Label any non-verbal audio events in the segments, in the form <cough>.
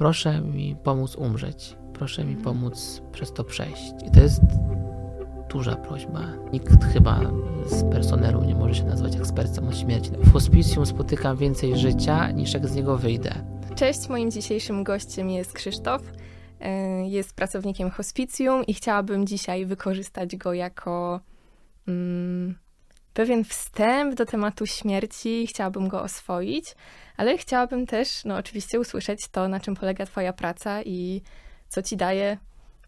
proszę mi pomóc umrzeć, proszę mi pomóc przez to przejść. I to jest duża prośba. Nikt chyba z personelu nie może się nazwać ekspertem od śmierci. W hospicjum spotykam więcej życia, niż jak z niego wyjdę. Cześć, moim dzisiejszym gościem jest Krzysztof. Y, jest pracownikiem hospicjum i chciałabym dzisiaj wykorzystać go jako mm, pewien wstęp do tematu śmierci. Chciałabym go oswoić, ale chciałabym też, no oczywiście, usłyszeć to, na czym polega Twoja praca i co Ci daje,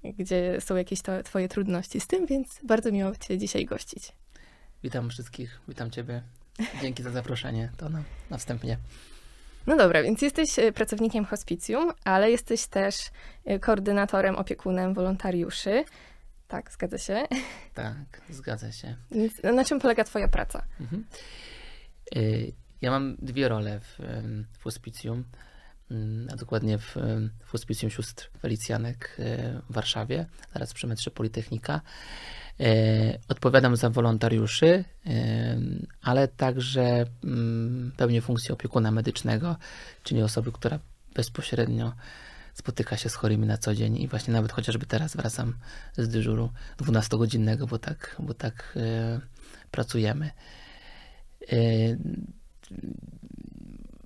gdzie są jakieś to, Twoje trudności z tym, więc bardzo miło Cię dzisiaj gościć. Witam wszystkich, witam Ciebie. Dzięki za zaproszenie. To na, na wstępnie. No dobra, więc jesteś e, pracownikiem hospicjum, ale jesteś też e, koordynatorem, opiekunem wolontariuszy. Tak, zgadza się. <laughs> Tak, zgadza się. Na czym polega Twoja praca? Mhm. Y, Ja mam dwie role w, w hospicjum, mm, a dokładnie w, w hospicjum sióstr Felicjanek e, w Warszawie, zaraz przy metrze Politechnika. E, Odpowiadam za wolontariuszy, ale także mm, pełnię funkcję opiekuna medycznego, czyli osoby, która bezpośrednio spotyka się z chorymi na co dzień i właśnie nawet chociażby teraz wracam z dyżuru 12-godzinnego, bo tak, bo tak e, pracujemy. E,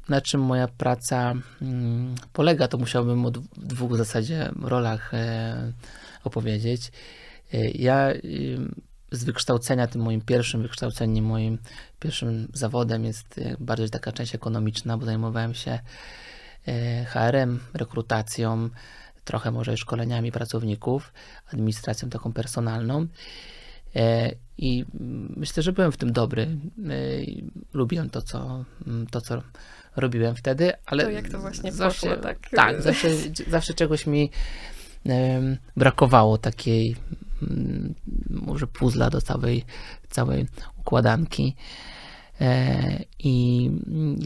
na czym moja praca mm, polega, to musiałbym o dw- dwóch w zasadzie rolach e, opowiedzieć. Ja z wykształcenia, tym moim pierwszym wykształceniem, moim pierwszym zawodem jest bardziej taka część ekonomiczna, bo zajmowałem się HR-em, rekrutacją, trochę może szkoleniami pracowników, administracją taką personalną. E, I myślę, że byłem w tym dobry. E, Lubiłem to, co, mm, to, co robiłem wtedy, ale To jak to właśnie zawsze, poszło, tak? tak zawsze, zawsze czegoś mi brakowało takiej mm, może puzla do całej, całej układanki. E, I,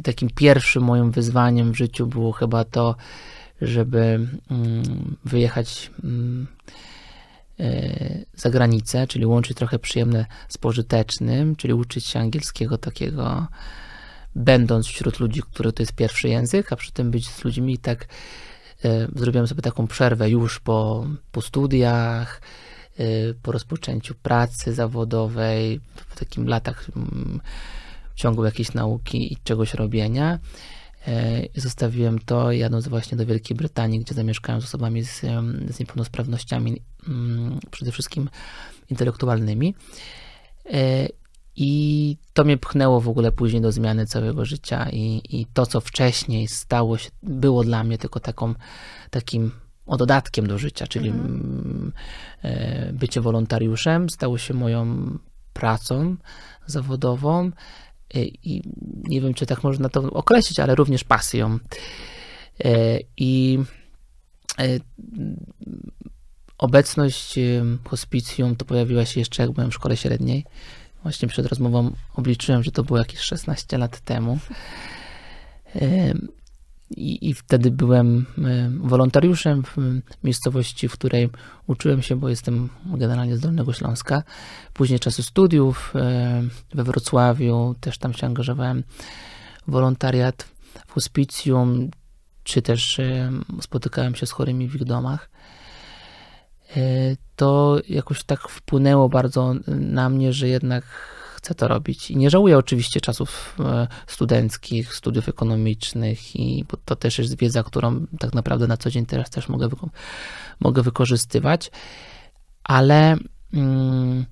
takim pierwszym moim wyzwaniem w życiu było chyba to, żeby mm, wyjechać mm, e, za granicę, czyli łączyć trochę przyjemne z pożytecznym, czyli uczyć się angielskiego takiego, będąc wśród ludzi, który to jest pierwszy język, a przy tym być z ludźmi tak e, zrobiłem sobie taką przerwę już po, po studiach, po rozpoczęciu pracy zawodowej, w takim latach mm, ciągu jakiejś nauki i czegoś robienia. E, Zostawiłem to, jadąc właśnie do Wielkiej Brytanii, gdzie zamieszkałem z osobami z, z niepełnosprawnościami, mm, przede wszystkim intelektualnymi. E, I to mnie pchnęło w ogóle później do zmiany całego życia i, i to, co wcześniej stało się, było dla mnie tylko taką, takim o dodatkiem do życia, czyli mm, e, bycie wolontariuszem stało się moją pracą zawodową i nie wiem, czy tak można to określić, ale również pasją. E, I e, obecność hospicjum to pojawiła się jeszcze jak byłem w szkole średniej. Właśnie przed rozmową obliczyłem, że to było jakieś 16 lat temu. I, I wtedy byłem em, wolontariuszem w miejscowości, w której uczyłem się, bo jestem generalnie z Dolnego Śląska. Później czasy studiów em, we Wrocławiu, też tam się angażowałem w wolontariat w hospicjum, czy też em, spotykałem się z chorymi w ich domach. E, To jakoś tak wpłynęło bardzo na mnie, że jednak chcę to robić. I nie żałuję oczywiście czasów e, studenckich, studiów ekonomicznych, i bo to też jest wiedza, którą tak naprawdę na co dzień teraz też mogę, mogę wykorzystywać, ale mm,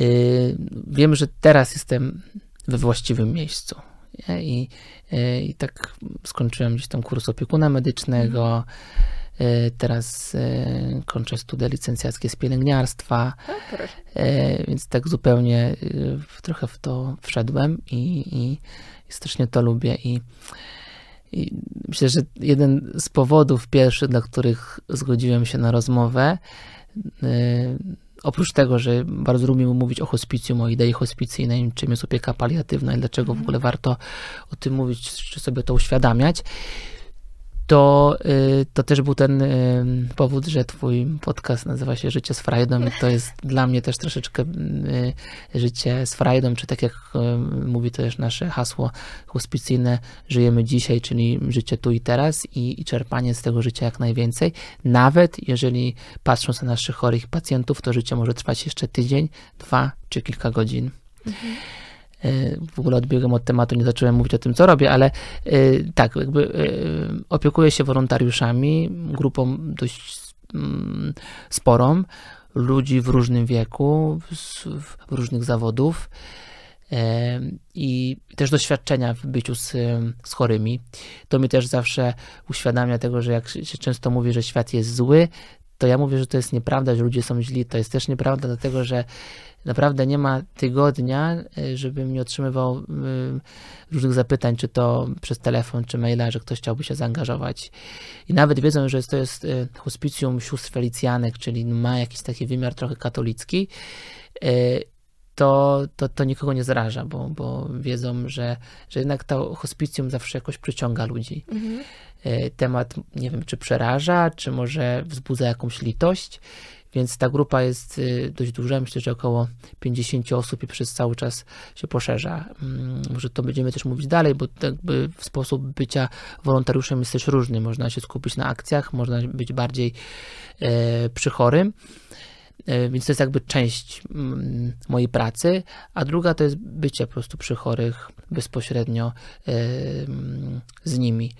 y, wiem, że teraz jestem we właściwym miejscu. I, y, I tak skończyłem gdzieś tam kurs opiekuna medycznego. y, Teraz y, kończę studia licencjackie z pielęgniarstwa. Tak. E, więc tak zupełnie trochę w to wszedłem i, i, i strasznie to lubię. I, I myślę, że jeden z powodów pierwszych, dla których zgodziłem się na rozmowę, oprócz tego, że bardzo lubię mówić o hospicjum, o idei hospicyjnej, czym jest opieka paliatywna i dlaczego w ogóle warto o tym mówić, czy sobie to uświadamiać, to, y, to też był ten y, powód, że twój podcast nazywa się Życie z Frajdą i to jest dla mnie też troszeczkę y, życie z frajdą, czy tak jak mówi też nasze hasło hospicyjne, żyjemy dzisiaj, czyli życie tu i teraz i, i czerpanie z tego życia jak najwięcej. Nawet jeżeli patrząc na naszych chorych pacjentów, to życie może trwać jeszcze tydzień, dwa czy kilka godzin. Mhm w ogóle odbiegłem od tematu, nie zacząłem mówić o tym, co robię, ale y, tak, jakby y, opiekuję się wolontariuszami, grupą dość mm, sporą, ludzi w różnym wieku, w różnych zawodów i też doświadczenia w byciu z, z chorymi. To mi też zawsze uświadamia tego, że jak się często mówi, że świat jest zły, to ja mówię, że to jest nieprawda, że ludzie są źli. To jest też nieprawda, dlatego że naprawdę nie ma tygodnia, e, żebym nie otrzymywał e, różnych zapytań, czy to przez telefon, czy maila, że ktoś chciałby się zaangażować. I nawet wiedzą, że to jest e, hospicjum sióstr felicjanek, czyli ma jakiś taki wymiar trochę katolicki, to, to, to nikogo nie zaraża, bo, bo wiedzą, że, że jednak to hospicjum zawsze jakoś przyciąga ludzi. Mhm. Temat, nie wiem, czy przeraża, czy może wzbudza jakąś litość. Więc ta grupa jest y, dość duża, myślę, że około 50 osób i przez cały czas się poszerza. Mm, może to będziemy też mówić dalej, bo jakby sposób bycia wolontariuszem jest też różny. Można się skupić na akcjach, można być bardziej e, przy chorym. E, więc to jest jakby część mm, mojej pracy, a druga to jest bycie po prostu przy chorych bezpośrednio e, mm, z nimi.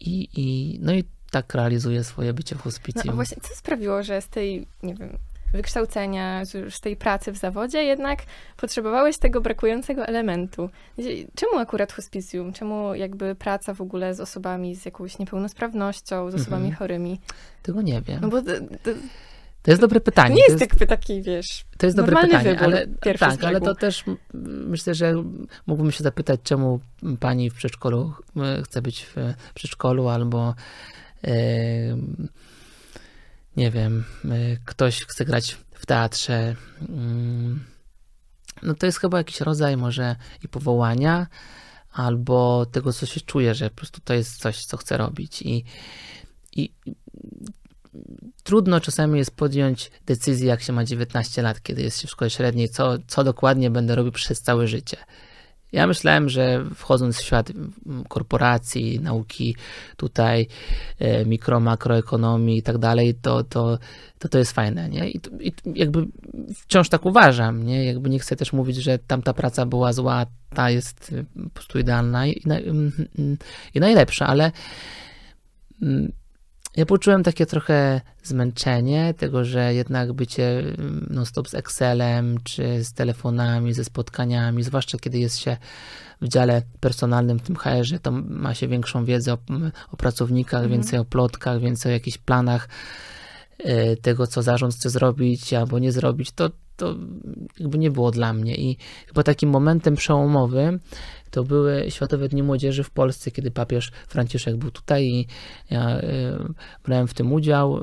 I, i, no i tak realizuje swoje bycie w hospicjum. No a właśnie, co sprawiło, że z tej, nie wiem, wykształcenia, z tej pracy w zawodzie, jednak potrzebowałeś tego brakującego elementu. Czemu akurat hospicjum? Czemu jakby praca w ogóle z osobami z jakąś niepełnosprawnością, z osobami mhm. chorymi? Tego nie wiem. No bo to jest dobre pytanie. Nie jest, jest tak taki, wiesz, To jest dobre pytanie, ale tak, ale to też myślę, że mógłbym się zapytać, czemu pani w przedszkolu chce być w przedszkolu albo nie wiem, y, ktoś chce grać w teatrze, mm, no to jest chyba jakiś rodzaj może i powołania, albo tego, co się czuje, że po prostu to jest coś, co chce robić. I, i trudno czasami jest podjąć decyzję, jak się ma 19 lat, kiedy jest się w szkole średniej, co, co dokładnie będę robił przez całe życie. Ja myślałem, że wchodząc w świat korporacji, nauki tutaj, e, mikro, makroekonomii i tak dalej, to, to, to, to jest fajne, nie? I, I, jakby wciąż tak uważam, nie? Jakby nie chcę też mówić, że tamta praca była zła, ta jest po prostu idealna i, i, i najlepsza, ale mm, ja poczułem takie trochę zmęczenie tego, że jednak bycie mm, non-stop z Excelem, czy z telefonami, ze spotkaniami, zwłaszcza kiedy jest się w dziale personalnym, w tym HR-ze, to ma się większą wiedzę o, o pracownikach, mhm. więcej o plotkach, więcej o jakichś planach tego, co zarząd chce zrobić albo nie zrobić, to, to jakby nie było dla mnie. I chyba takim momentem przełomowym to były Światowe Dni Młodzieży w Polsce, kiedy papież Franciszek był tutaj i ja y, brałem w tym udział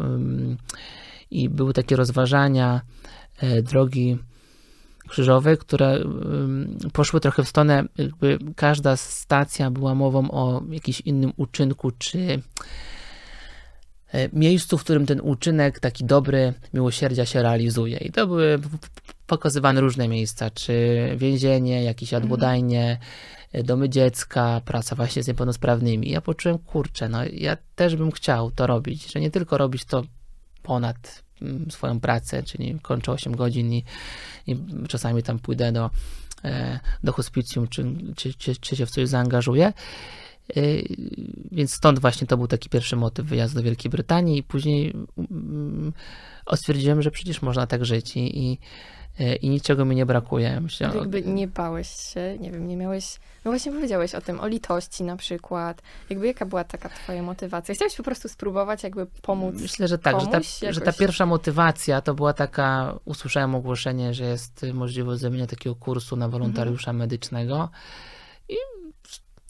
i były takie rozważania y, drogi krzyżowej, które poszły trochę w stronę, jakby każda stacja była mową o jakimś innym uczynku, czy e, miejscu, w którym ten uczynek taki dobry miłosierdzia się realizuje. I to były pokazywane różne miejsca, czy więzienie, jakieś adwodajnie, domy dziecka, praca właśnie z niepełnosprawnymi. Ja poczułem, kurczę, no ja też bym chciał to robić, że nie tylko robić to ponad mm, swoją pracę, czyli kończę 8 godzin i, i czasami tam pójdę do, e, do hospicjum, czy, czy, czy, czy się w coś zaangażuję. E, więc stąd właśnie to był taki pierwszy motyw wyjazdu do Wielkiej Brytanii i później mm, stwierdziłem, że przecież można tak żyć i, i E, i niczego mi nie brakuje. Myślę, jakby nie bałeś się, nie wiem, nie miałeś, no właśnie powiedziałeś o tym, o litości na przykład. Jakby jaka była taka twoja motywacja? Chciałeś po prostu spróbować jakby pomóc Myślę, że tak, że ta, że ta, pierwsza motywacja to była taka, usłyszałem ogłoszenie, że jest możliwość zrobienia takiego kursu na wolontariusza mhm. medycznego i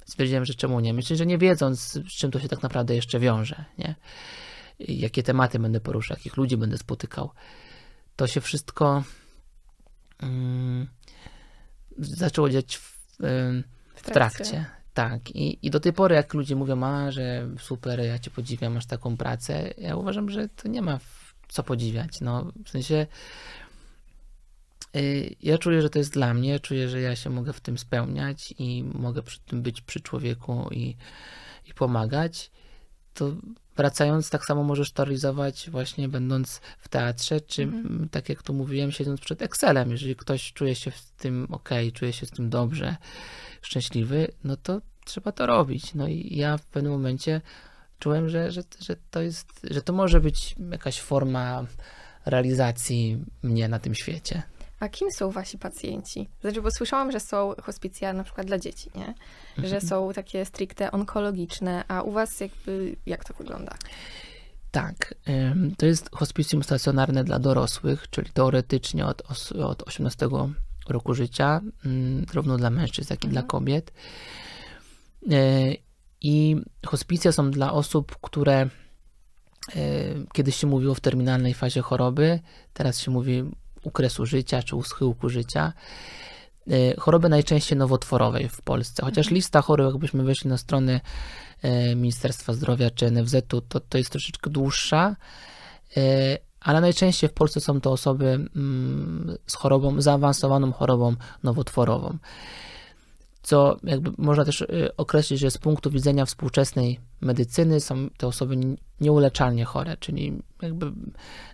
stwierdziłem, że czemu nie. Myślę, że nie wiedząc, z czym to się tak naprawdę jeszcze wiąże, nie? Jakie tematy będę poruszał, jakich ludzi będę spotykał. To się wszystko zaczęło dziać w, w, trakcie. Tak, i, i do tej pory, jak ludzie mówią, a że super, ja cię podziwiam, masz taką pracę, ja uważam, że to nie ma co podziwiać. No, w sensie, ja czuję, że to jest dla mnie, czuję, że ja się mogę w tym spełniać i mogę przy tym być przy człowieku i, i pomagać. To wracając, tak samo możesz to realizować właśnie będąc w teatrze, czy mhm. tak jak tu mówiłem, siedząc przed Excelem. Jeżeli ktoś czuje się w tym ok, czuje się z tym dobrze, szczęśliwy, no to trzeba to robić. No i ja w pewnym momencie czułem, że, że, że to jest, że to może być jakaś forma realizacji mnie na tym świecie. A kim są wasi pacjenci? Znaczy, bo słyszałam, że są hospicja na przykład dla dzieci, nie? Że mhm. są takie stricte onkologiczne, a u was jakby, jak to wygląda? Tak, to jest hospicjum stacjonarne dla dorosłych, czyli teoretycznie od, od 18 roku życia, mm, zarówno dla mężczyzn, jak i mhm. dla kobiet. E, I hospicja są dla osób, które e, kiedyś się mówiło w terminalnej fazie choroby, teraz się mówi u kresu życia czy u schyłku życia. E, choroby najczęściej nowotworowej w Polsce, chociaż mhm. lista chorób, jakbyśmy weszli na strony Ministerstwa Zdrowia czy NFZ-u, to, to jest troszeczkę dłuższa, ale najczęściej w Polsce są to osoby mm, z chorobą, zaawansowaną chorobą nowotworową. Co jakby można też y, określić, że z punktu widzenia współczesnej medycyny są te osoby nieuleczalnie chore, czyli jakby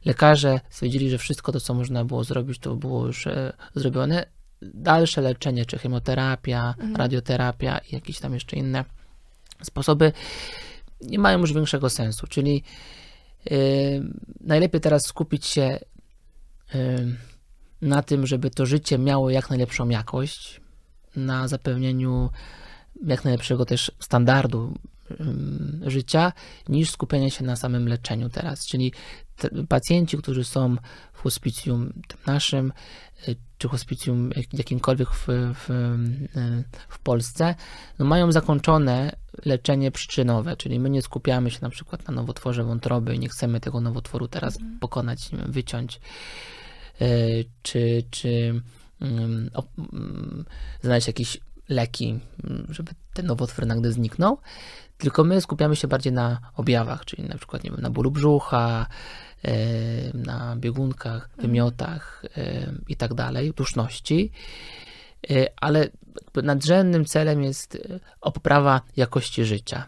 lekarze stwierdzili, że wszystko to, co można było zrobić, to było już e, zrobione. Dalsze leczenie, czy chemoterapia, mhm. radioterapia i jakieś tam jeszcze inne sposoby nie mają już większego sensu, czyli najlepiej teraz skupić się na tym, żeby to życie miało jak najlepszą jakość, na zapewnieniu jak najlepszego też standardu życia, niż skupienie się na samym leczeniu teraz. Czyli pacjenci, którzy są w hospicjum naszym, y, czy hospicjum jakimkolwiek w, w, y, w Polsce, no mają zakończone leczenie przyczynowe, czyli my nie skupiamy się na przykład na nowotworze wątroby i nie chcemy tego nowotworu teraz mhm. pokonać, wyciąć, y, czy, czy znaleźć jakieś leki, żeby ten nowotwór nagle zniknął, tylko my skupiamy się bardziej na objawach, czyli na przykład nie wiem, na bólu brzucha, na biegunkach, mhm. wymiotach i tak dalej, duszności, e, ale nadrzędnym celem jest poprawa jakości życia.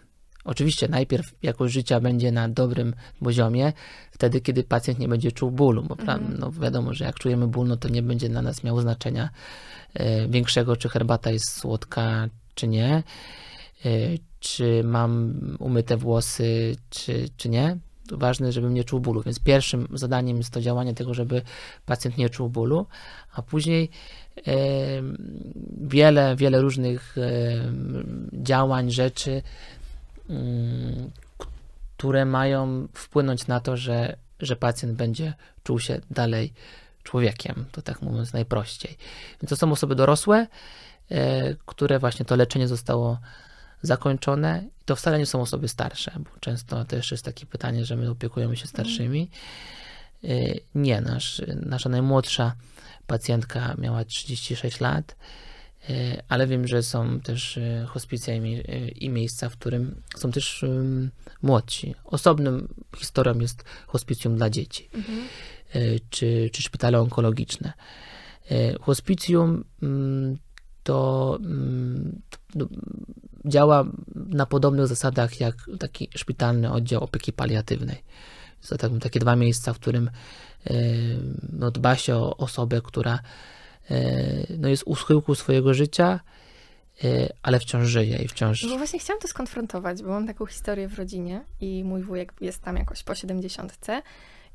Oczywiście najpierw jakość życia będzie na dobrym poziomie, wtedy kiedy pacjent nie będzie czuł bólu, bo mhm. no wiadomo, że jak czujemy ból, no to nie będzie dla nas miało znaczenia e, większego, czy herbata jest słodka, czy nie, czy mam umyte włosy, czy, czy nie ważne, żebym nie czuł bólu. Więc pierwszym zadaniem jest to działanie tego, żeby pacjent nie czuł bólu, a później e, wiele, wiele różnych e, działań, rzeczy, które mają wpłynąć na to, że, że pacjent będzie czuł się dalej człowiekiem, to tak mówiąc najprościej. Więc to są osoby dorosłe, e, które właśnie to leczenie zostało zakończone. To wcale nie są osoby starsze, bo często też jest takie pytanie, że my opiekujemy się starszymi. Y, nie, nasz, nasza najmłodsza pacjentka miała 36 lat, ale wiem, że są też y, hospicja i miejsca, w którym są też młodsi. Osobną historią jest hospicjum dla dzieci, mhm. czy, czy szpitale onkologiczne. Hospicjum mm, to mm, działa na podobnych zasadach jak taki szpitalny oddział opieki paliatywnej. To tak, takie dwa miejsca, w którym e, no, dba się o osobę, która e, no, jest u schyłku swojego życia, e, ale wciąż żyje i wciąż... No właśnie chciałam to skonfrontować, bo mam taką historię w rodzinie i mój wujek jest tam jakoś po siedemdziesiątce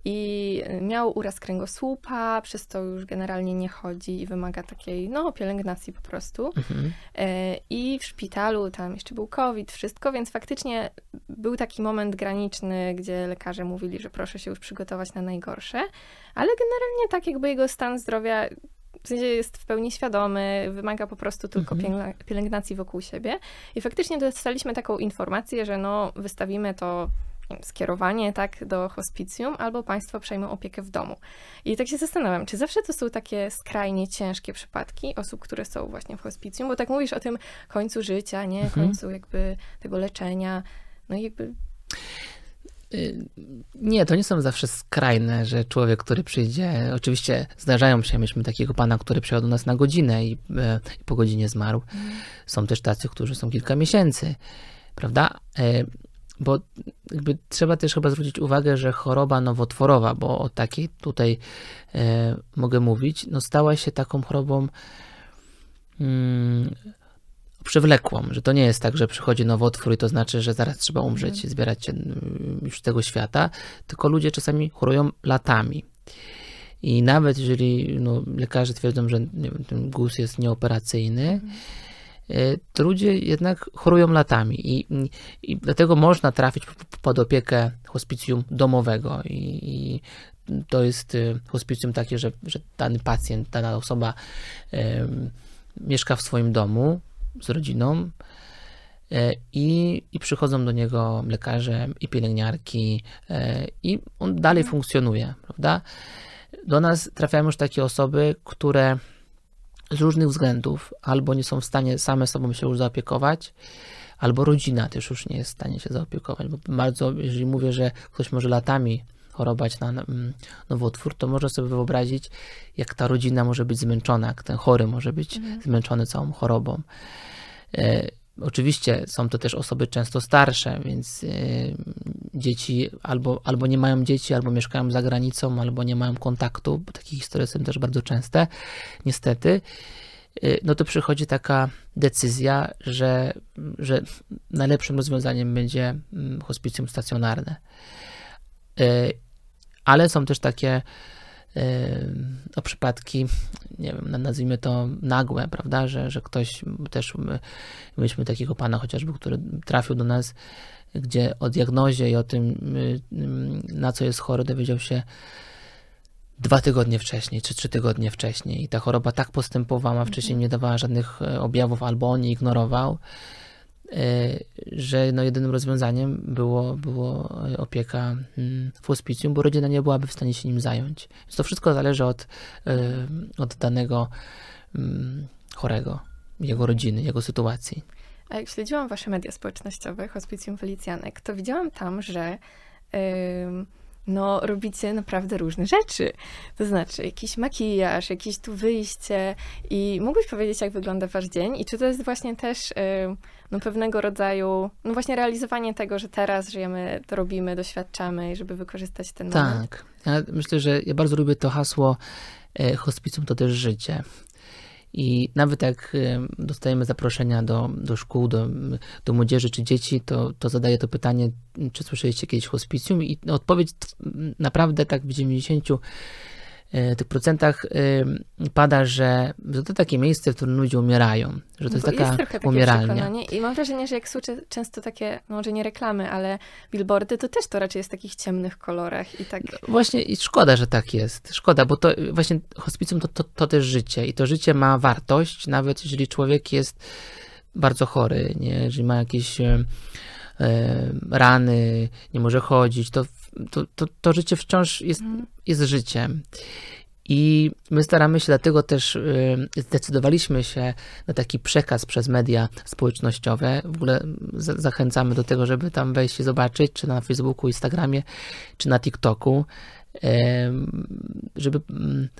i miał uraz kręgosłupa, przez to już generalnie nie chodzi i wymaga takiej, no, pielęgnacji po prostu. Mhm. E, I w szpitalu tam jeszcze był COVID, wszystko, więc faktycznie był taki moment graniczny, gdzie lekarze mówili, że proszę się już przygotować na najgorsze, ale generalnie tak jakby jego stan zdrowia w sensie jest w pełni świadomy, wymaga po prostu tylko mhm. pielęgnacji wokół siebie. I faktycznie dostaliśmy taką informację, że no, wystawimy to skierowanie tak do hospicjum, albo państwo przejmą opiekę w domu. I tak się zastanawiam, czy zawsze to są takie skrajnie ciężkie przypadki osób, które są właśnie w hospicjum, bo tak mówisz o tym końcu życia, nie, Mhm. końcu jakby tego leczenia, no i jakby Nie, to nie są zawsze skrajne, że człowiek, który przyjdzie, oczywiście zdarzają się, mieliśmy takiego pana, który przyjechał do nas na godzinę i, e, i po godzinie zmarł. Są też tacy, którzy są kilka miesięcy, prawda? E, Bo jakby trzeba też chyba zwrócić uwagę, że choroba nowotworowa, bo o takiej tutaj e, mogę mówić, no stała się taką chorobą mm, przywlekłą, że to nie jest tak, że przychodzi nowotwór i to znaczy, że zaraz trzeba umrzeć i zbierać się mm, już z tego świata, tylko ludzie czasami chorują latami. I nawet jeżeli no, lekarze twierdzą, że wiem, ten guz jest nieoperacyjny, y, to ludzie jednak chorują latami i, i dlatego można trafić pod opiekę hospicjum domowego i, i to jest y, hospicjum takie, że, że dany pacjent, dana osoba em, mieszka w swoim domu z rodziną e, i, i przychodzą do niego lekarze i pielęgniarki e, i on dalej funkcjonuje, prawda? Do nas trafiają już takie osoby, które z różnych względów albo nie są w stanie same sobą się już zaopiekować, albo rodzina też już nie jest w stanie się zaopiekować, bo bardzo, jeżeli mówię, że ktoś może latami chorować na mm, nowotwór, to można sobie wyobrazić, jak ta rodzina może być zmęczona, jak ten chory może być zmęczony całą chorobą. E, oczywiście są to też osoby często starsze, więc e, dzieci albo, albo nie mają dzieci, albo mieszkają za granicą, albo nie mają kontaktu, bo takie historie są też bardzo częste, niestety. E, no to przychodzi taka decyzja, że, że najlepszym rozwiązaniem będzie mm, hospicjum stacjonarne. E, Ale są też takie e, no, przypadki, nie wiem, na- nazwijmy to nagłe, prawda, że, że ktoś też, my, mieliśmy takiego pana chociażby, który trafił do nas, gdzie o diagnozie i o tym, na co jest chory, dowiedział się dwa tygodnie wcześniej, czy trzy tygodnie wcześniej. I ta choroba tak postępowała, wcześniej nie dawała żadnych e, objawów, albo on je ignorował, że no jedynym rozwiązaniem było, było opieka mm, w hospicjum, bo rodzina nie byłaby w stanie się nim zająć. Więc to wszystko zależy od, e, od danego mm, chorego, jego rodziny, jego sytuacji. A jak śledziłam wasze media społecznościowe, Hospicjum Felicjanek, to widziałam tam, że ym, no, robicie naprawdę różne rzeczy. To znaczy jakiś makijaż, jakieś tu wyjście i mógłbyś powiedzieć, jak wygląda wasz dzień i czy to jest właśnie też ym, no, pewnego rodzaju, no właśnie realizowanie tego, że teraz żyjemy, to robimy, doświadczamy żeby wykorzystać ten moment. Tak. Ja myślę, że ja bardzo lubię to hasło e, hospicjum to też życie. I nawet jak e, dostajemy zaproszenia do, do szkół, do, do młodzieży czy dzieci, to, to zadaję to pytanie, czy słyszeliście kiedyś hospicjum? I odpowiedź naprawdę tak w 90 e, tych procentach e, pada, że, to takie miejsce, w którym ludzie umierają, że to jest Bo taka umieralnia. i mam wrażenie, że jak słyszę często takie, no może nie reklamy, ale billboardy, to też to raczej jest w takich ciemnych kolorach i tak... Właśnie i szkoda, że tak jest. Szkoda, bo to właśnie hospicjum to, to, to też życie i to życie ma wartość, nawet jeżeli człowiek jest bardzo chory, nie? jeżeli ma jakieś e, e, rany, nie może chodzić, to, to, to, to życie wciąż jest, Mhm. jest życiem. I my staramy się, dlatego też y, zdecydowaliśmy się na taki przekaz przez media społecznościowe. W ogóle za- zachęcamy do tego, żeby tam wejść i zobaczyć, czy na Facebooku, Instagramie, czy na TikToku, żeby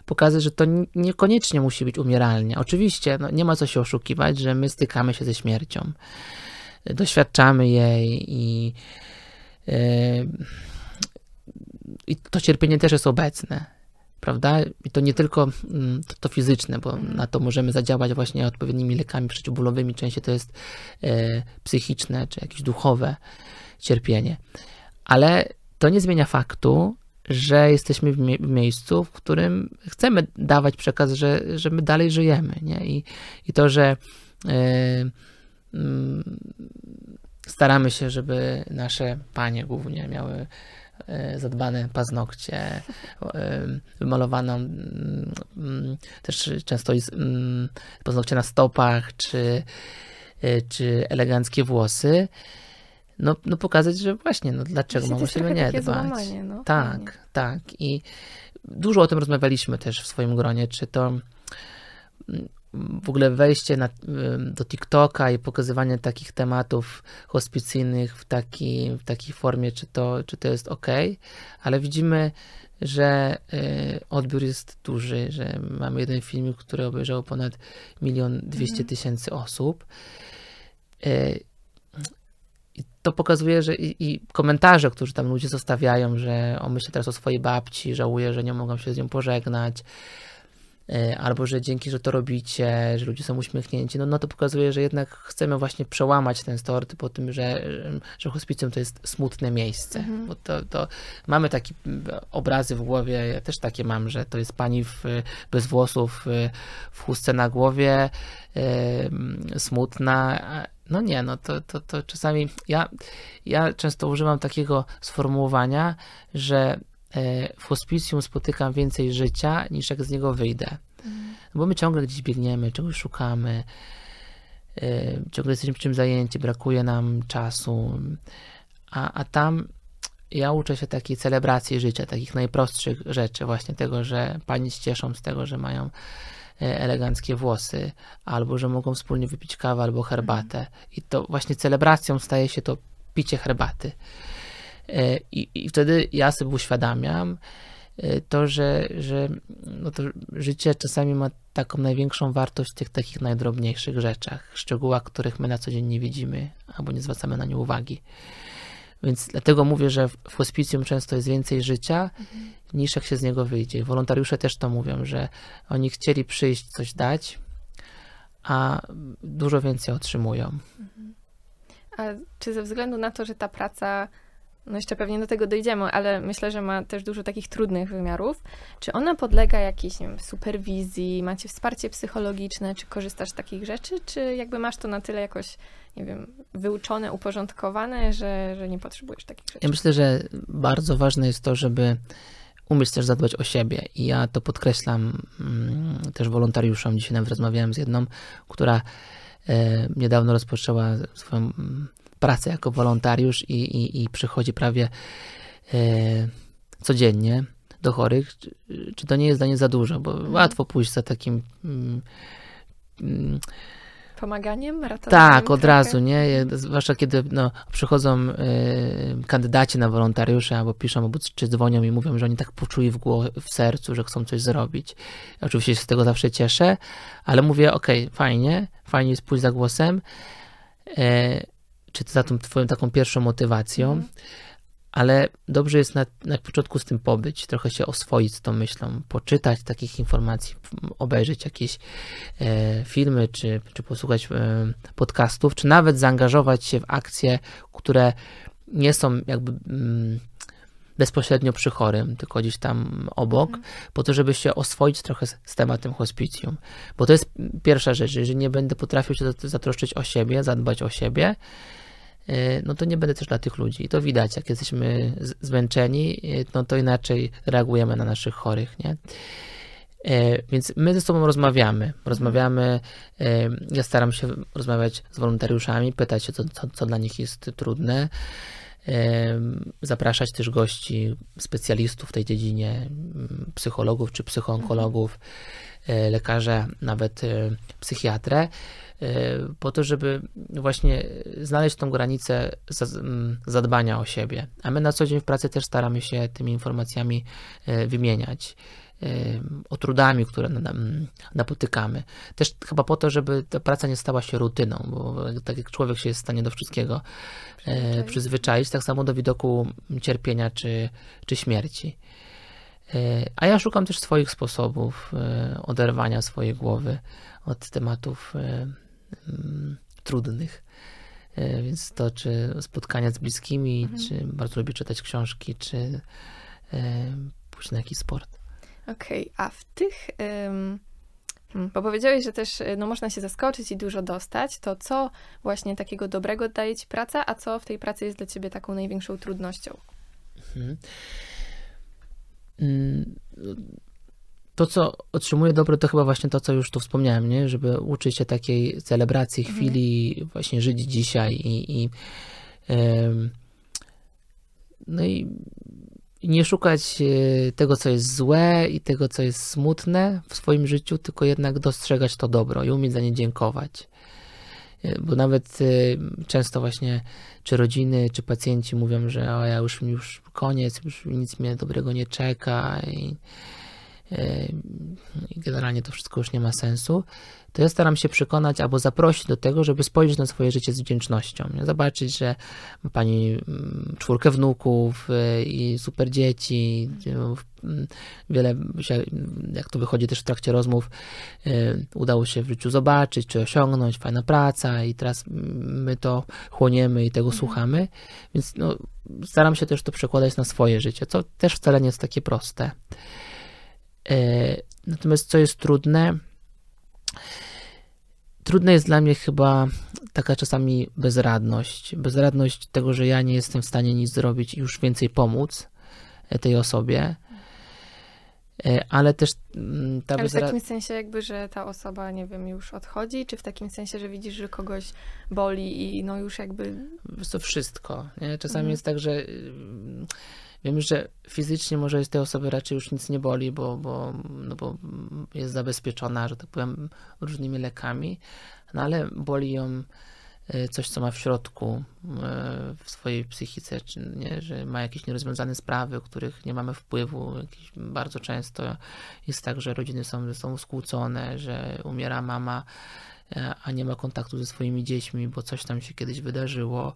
pokazać, że to niekoniecznie musi być umieralnia. Oczywiście, no, nie ma co się oszukiwać, że my stykamy się ze śmiercią. Doświadczamy jej i, em, i to cierpienie też jest obecne prawda? I to nie tylko mm, to, to fizyczne, bo na to możemy zadziałać właśnie odpowiednimi lekami przeciwbólowymi. Częściej to jest e, psychiczne czy jakieś duchowe cierpienie. Ale to nie zmienia faktu, że jesteśmy w, mie- w miejscu, w którym chcemy dawać przekaz, że, że my dalej żyjemy. Nie? I, I to, że e, mm, staramy się, żeby nasze panie głównie miały zadbane paznokcie, e, wymalowaną mm, mm, też często jest mm, paznokcie na stopach, czy, e, czy eleganckie włosy, no, no pokazać, że właśnie, no dlaczego mamy jest się nie dbać. złamanie, no, tak, fajnie. tak. I dużo o tym rozmawialiśmy też w swoim gronie, czy to w ogóle wejście na, do TikToka i pokazywanie takich tematów hospicyjnych w, taki, w takiej formie, czy to, czy to jest ok, ale widzimy, że y, odbiór jest duży, że mamy jeden filmik, który obejrzało ponad milion dwieście tysięcy osób. Y, i to pokazuje, że i, i komentarze, które tam ludzie zostawiają, że on myśli teraz o swojej babci, żałuje, że nie mogą się z nią pożegnać, e, albo że dzięki, że to robicie, że ludzie są uśmiechnięci, no, no to pokazuje, że jednak chcemy właśnie przełamać ten stereotyp o tym, że, że hospicjum to jest smutne miejsce, bo to, to mamy takie obrazy w głowie, ja też takie mam, że to jest pani w, bez włosów, w- chustce na głowie, e, mm, smutna, no nie, no to, to, to czasami ja, ja często używam takiego sformułowania, że e, w hospicjum spotykam więcej życia, niż jak z niego wyjdę. No Bo my ciągle gdzieś biegniemy, czegoś szukamy, e, ciągle jesteśmy czym zajęci, brakuje nam czasu. A, a tam ja uczę się takiej celebracji życia, takich najprostszych rzeczy, właśnie tego, że pani się cieszą z tego, że mają e, eleganckie włosy, albo że mogą wspólnie wypić kawę albo herbatę. I to właśnie celebracją staje się to picie herbaty. E, I, i wtedy ja sobie uświadamiam e, to, że, że no to życie czasami ma taką największą wartość w tych takich najdrobniejszych rzeczach, szczegółach, których my na co dzień nie widzimy albo nie zwracamy na nie uwagi. Więc dlatego mówię, że w hospicjum często jest więcej życia, niż jak się z niego wyjdzie. Wolontariusze też to mówią, że oni chcieli przyjść, coś dać, a dużo więcej otrzymują. A czy ze względu na to, że ta praca, no jeszcze pewnie do tego dojdziemy, ale myślę, że ma też dużo takich trudnych wymiarów, czy ona podlega jakiejś, nie wiem, superwizji, macie wsparcie psychologiczne, czy korzystasz z takich rzeczy, czy jakby masz to na tyle jakoś, nie wiem, wyuczone, uporządkowane, że, że nie potrzebujesz takich rzeczy? Ja myślę, że bardzo ważne jest to, żeby umieć też zadbać o siebie. I ja to podkreślam mm, też wolontariuszom. Dzisiaj nawet rozmawiałem z jedną, która e, niedawno rozpoczęła swoją mm, pracę jako wolontariusz i, i, i przychodzi prawie e, codziennie do chorych. Czy, to nie jest dla niej za dużo? Bo łatwo pójść za takim. Mm, mm, Pomaganiem, ratowaniem? tak, od trochę? razu, nie? Zwłaszcza kiedy no, przychodzą y, kandydaci na wolontariusze, albo piszą, albo czy dzwonią i mówią, że oni tak poczuli w, głowie, w sercu, że chcą coś zrobić. Ja oczywiście się z tego zawsze cieszę, ale mówię, okej, fajnie, fajnie jest pójść za głosem, e, czy za tą twoją taką pierwszą motywacją, Mhm. ale dobrze jest na, na początku z tym pobyć, trochę się oswoić z tą myślą, poczytać takich informacji, obejrzeć jakieś e, filmy, czy, czy posłuchać e, podcastów, czy nawet zaangażować się w akcje, które nie są jakby mm, bezpośrednio przy chorym, tylko gdzieś tam obok, po to, żeby się oswoić trochę z, z tematem hospicjum. Bo to jest pierwsza rzecz, jeżeli nie będę potrafił się zat- zatroszczyć o siebie, zadbać o siebie, no to nie będę też dla tych ludzi. I to widać, jak jesteśmy zmęczeni, e, no to inaczej reagujemy na naszych chorych, nie? E, Więc my ze sobą rozmawiamy. Rozmawiamy. e, Ja staram się rozmawiać z wolontariuszami, pytać się, co, co, co dla nich jest trudne. Zapraszać też gości, specjalistów w tej dziedzinie, m, psychologów czy psychoonkologów, e, lekarza, nawet e, psychiatrę, e, po to, żeby właśnie znaleźć tą granicę za- m, zadbania o siebie. A my na co dzień w pracy też staramy się tymi informacjami wymieniać em, o trudami, które napotykamy. Też chyba po to, żeby ta praca nie stała się rutyną, bo tak jak człowiek się jest w stanie do wszystkiego e, Przyzwyczaić. przyzwyczaić, tak samo do widoku cierpienia czy, czy śmierci. E, A ja szukam też swoich sposobów e, oderwania swojej głowy od tematów mm, trudnych. Więc to, czy spotkania z bliskimi, czy bardzo lubię czytać książki, czy pójść na jakiś sport. Okej, a w tych, hmm, bo powiedziałeś, że też no, można się zaskoczyć i dużo dostać, to co właśnie takiego dobrego daje ci praca, a co w tej pracy jest dla ciebie taką największą trudnością? Mhm. Mm, To, co otrzymuję dobre, to chyba właśnie to, co już tu wspomniałem, nie? Żeby uczyć się takiej celebracji chwili, właśnie żyć dzisiaj i, i, No i nie szukać e, tego, co jest złe i tego, co jest smutne w swoim życiu, tylko jednak dostrzegać to dobro i umieć za nie dziękować. E, bo nawet e, często właśnie czy rodziny, czy pacjenci mówią, że o, ja już, już koniec, już nic mnie dobrego nie czeka i, i generalnie to wszystko już nie ma sensu to ja staram się przekonać albo zaprosić do tego, żeby spojrzeć na swoje życie z wdzięcznością. Zobaczyć, że ma pani mm, czwórkę wnuków y, i super dzieci, mm, wiele, jak to wychodzi też w trakcie rozmów, y, udało się w życiu zobaczyć, czy osiągnąć, fajna praca i teraz my to chłoniemy i tego mhm. słuchamy, więc no, staram się też to przekładać na swoje życie, co też wcale nie jest takie proste. E, natomiast co jest trudne, Trudna jest dla mnie chyba taka czasami bezradność. Bezradność tego, że ja nie jestem w stanie nic zrobić i już więcej pomóc e, tej osobie. E, ale też mm, ta Ale w takim sensie jakby, że ta osoba, nie wiem, już odchodzi, czy w takim sensie, że widzisz, że kogoś boli i no już jakby... To wszystko. Nie? Czasami mhm. jest tak, że Wiem, że fizycznie może jest tej osoby raczej już nic nie boli, bo, bo, no bo jest zabezpieczona, że tak powiem, różnymi lekami, no ale boli ją e, coś, co ma w środku e, w swojej psychice, nie, że ma jakieś nierozwiązane sprawy, których nie mamy wpływu. Jakieś, bardzo często jest tak, że rodziny są ze sobą skłócone, że umiera mama, e, a nie ma kontaktu ze swoimi dziećmi, bo coś tam się kiedyś wydarzyło.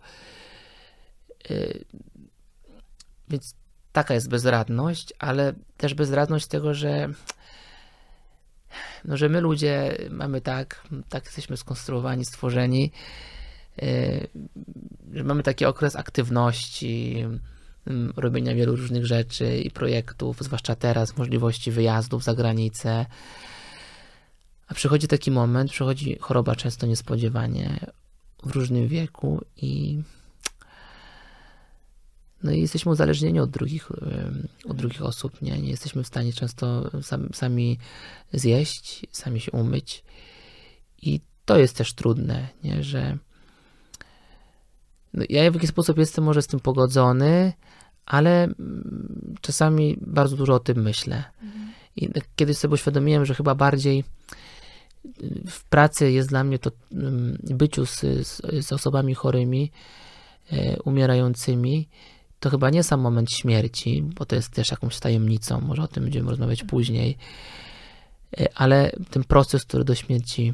Więc taka jest bezradność, ale też bezradność tego, że no, że my ludzie mamy tak, tak jesteśmy skonstruowani, stworzeni, yy, że mamy taki okres aktywności, yy, robienia wielu różnych rzeczy i projektów, zwłaszcza teraz, możliwości wyjazdów za granicę. A przychodzi taki moment, przychodzi choroba często niespodziewanie w różnym wieku i no i jesteśmy uzależnieni od drugich, od drugich osób, nie? nie jesteśmy w stanie często sam, sami zjeść, sami się umyć i to jest też trudne, nie? że no ja w jakiś sposób jestem może z tym pogodzony, ale mm, czasami bardzo dużo o tym myślę. Mhm. I kiedyś sobie uświadomiłem, że chyba bardziej y, w pracy jest dla mnie to mm, byciu z, z, z osobami chorymi, e, umierającymi, to chyba nie sam moment śmierci, bo to jest też jakąś tajemnicą, może o tym będziemy rozmawiać później, e, ale ten proces, który do śmierci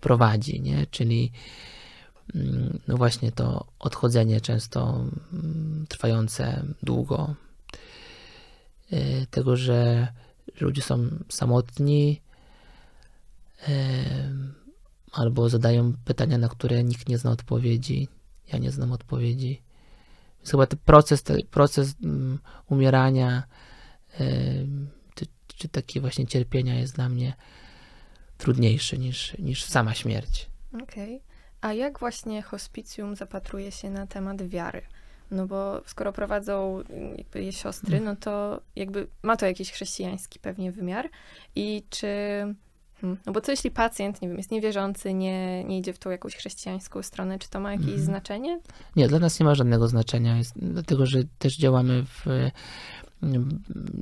prowadzi, nie? czyli mm, no właśnie to odchodzenie często mm, trwające długo, e, tego, że, że ludzie są samotni, e, albo zadają pytania, na które nikt nie zna odpowiedzi. Ja nie znam odpowiedzi. Więc chyba ten proces, ten proces um, umierania czy, czy takie właśnie cierpienia jest dla mnie trudniejszy niż, niż sama śmierć. Okej. Okay. A jak właśnie hospicjum zapatruje się na temat wiary? No bo skoro prowadzą jakby je siostry, mm. no to jakby ma to jakiś chrześcijański pewnie wymiar. I czy. No bo co jeśli pacjent, nie wiem, jest niewierzący, nie, nie idzie w tą jakąś chrześcijańską stronę, czy to ma jakieś hmm. znaczenie? Nie, dla nas nie ma żadnego znaczenia, jest, dlatego że też działamy w,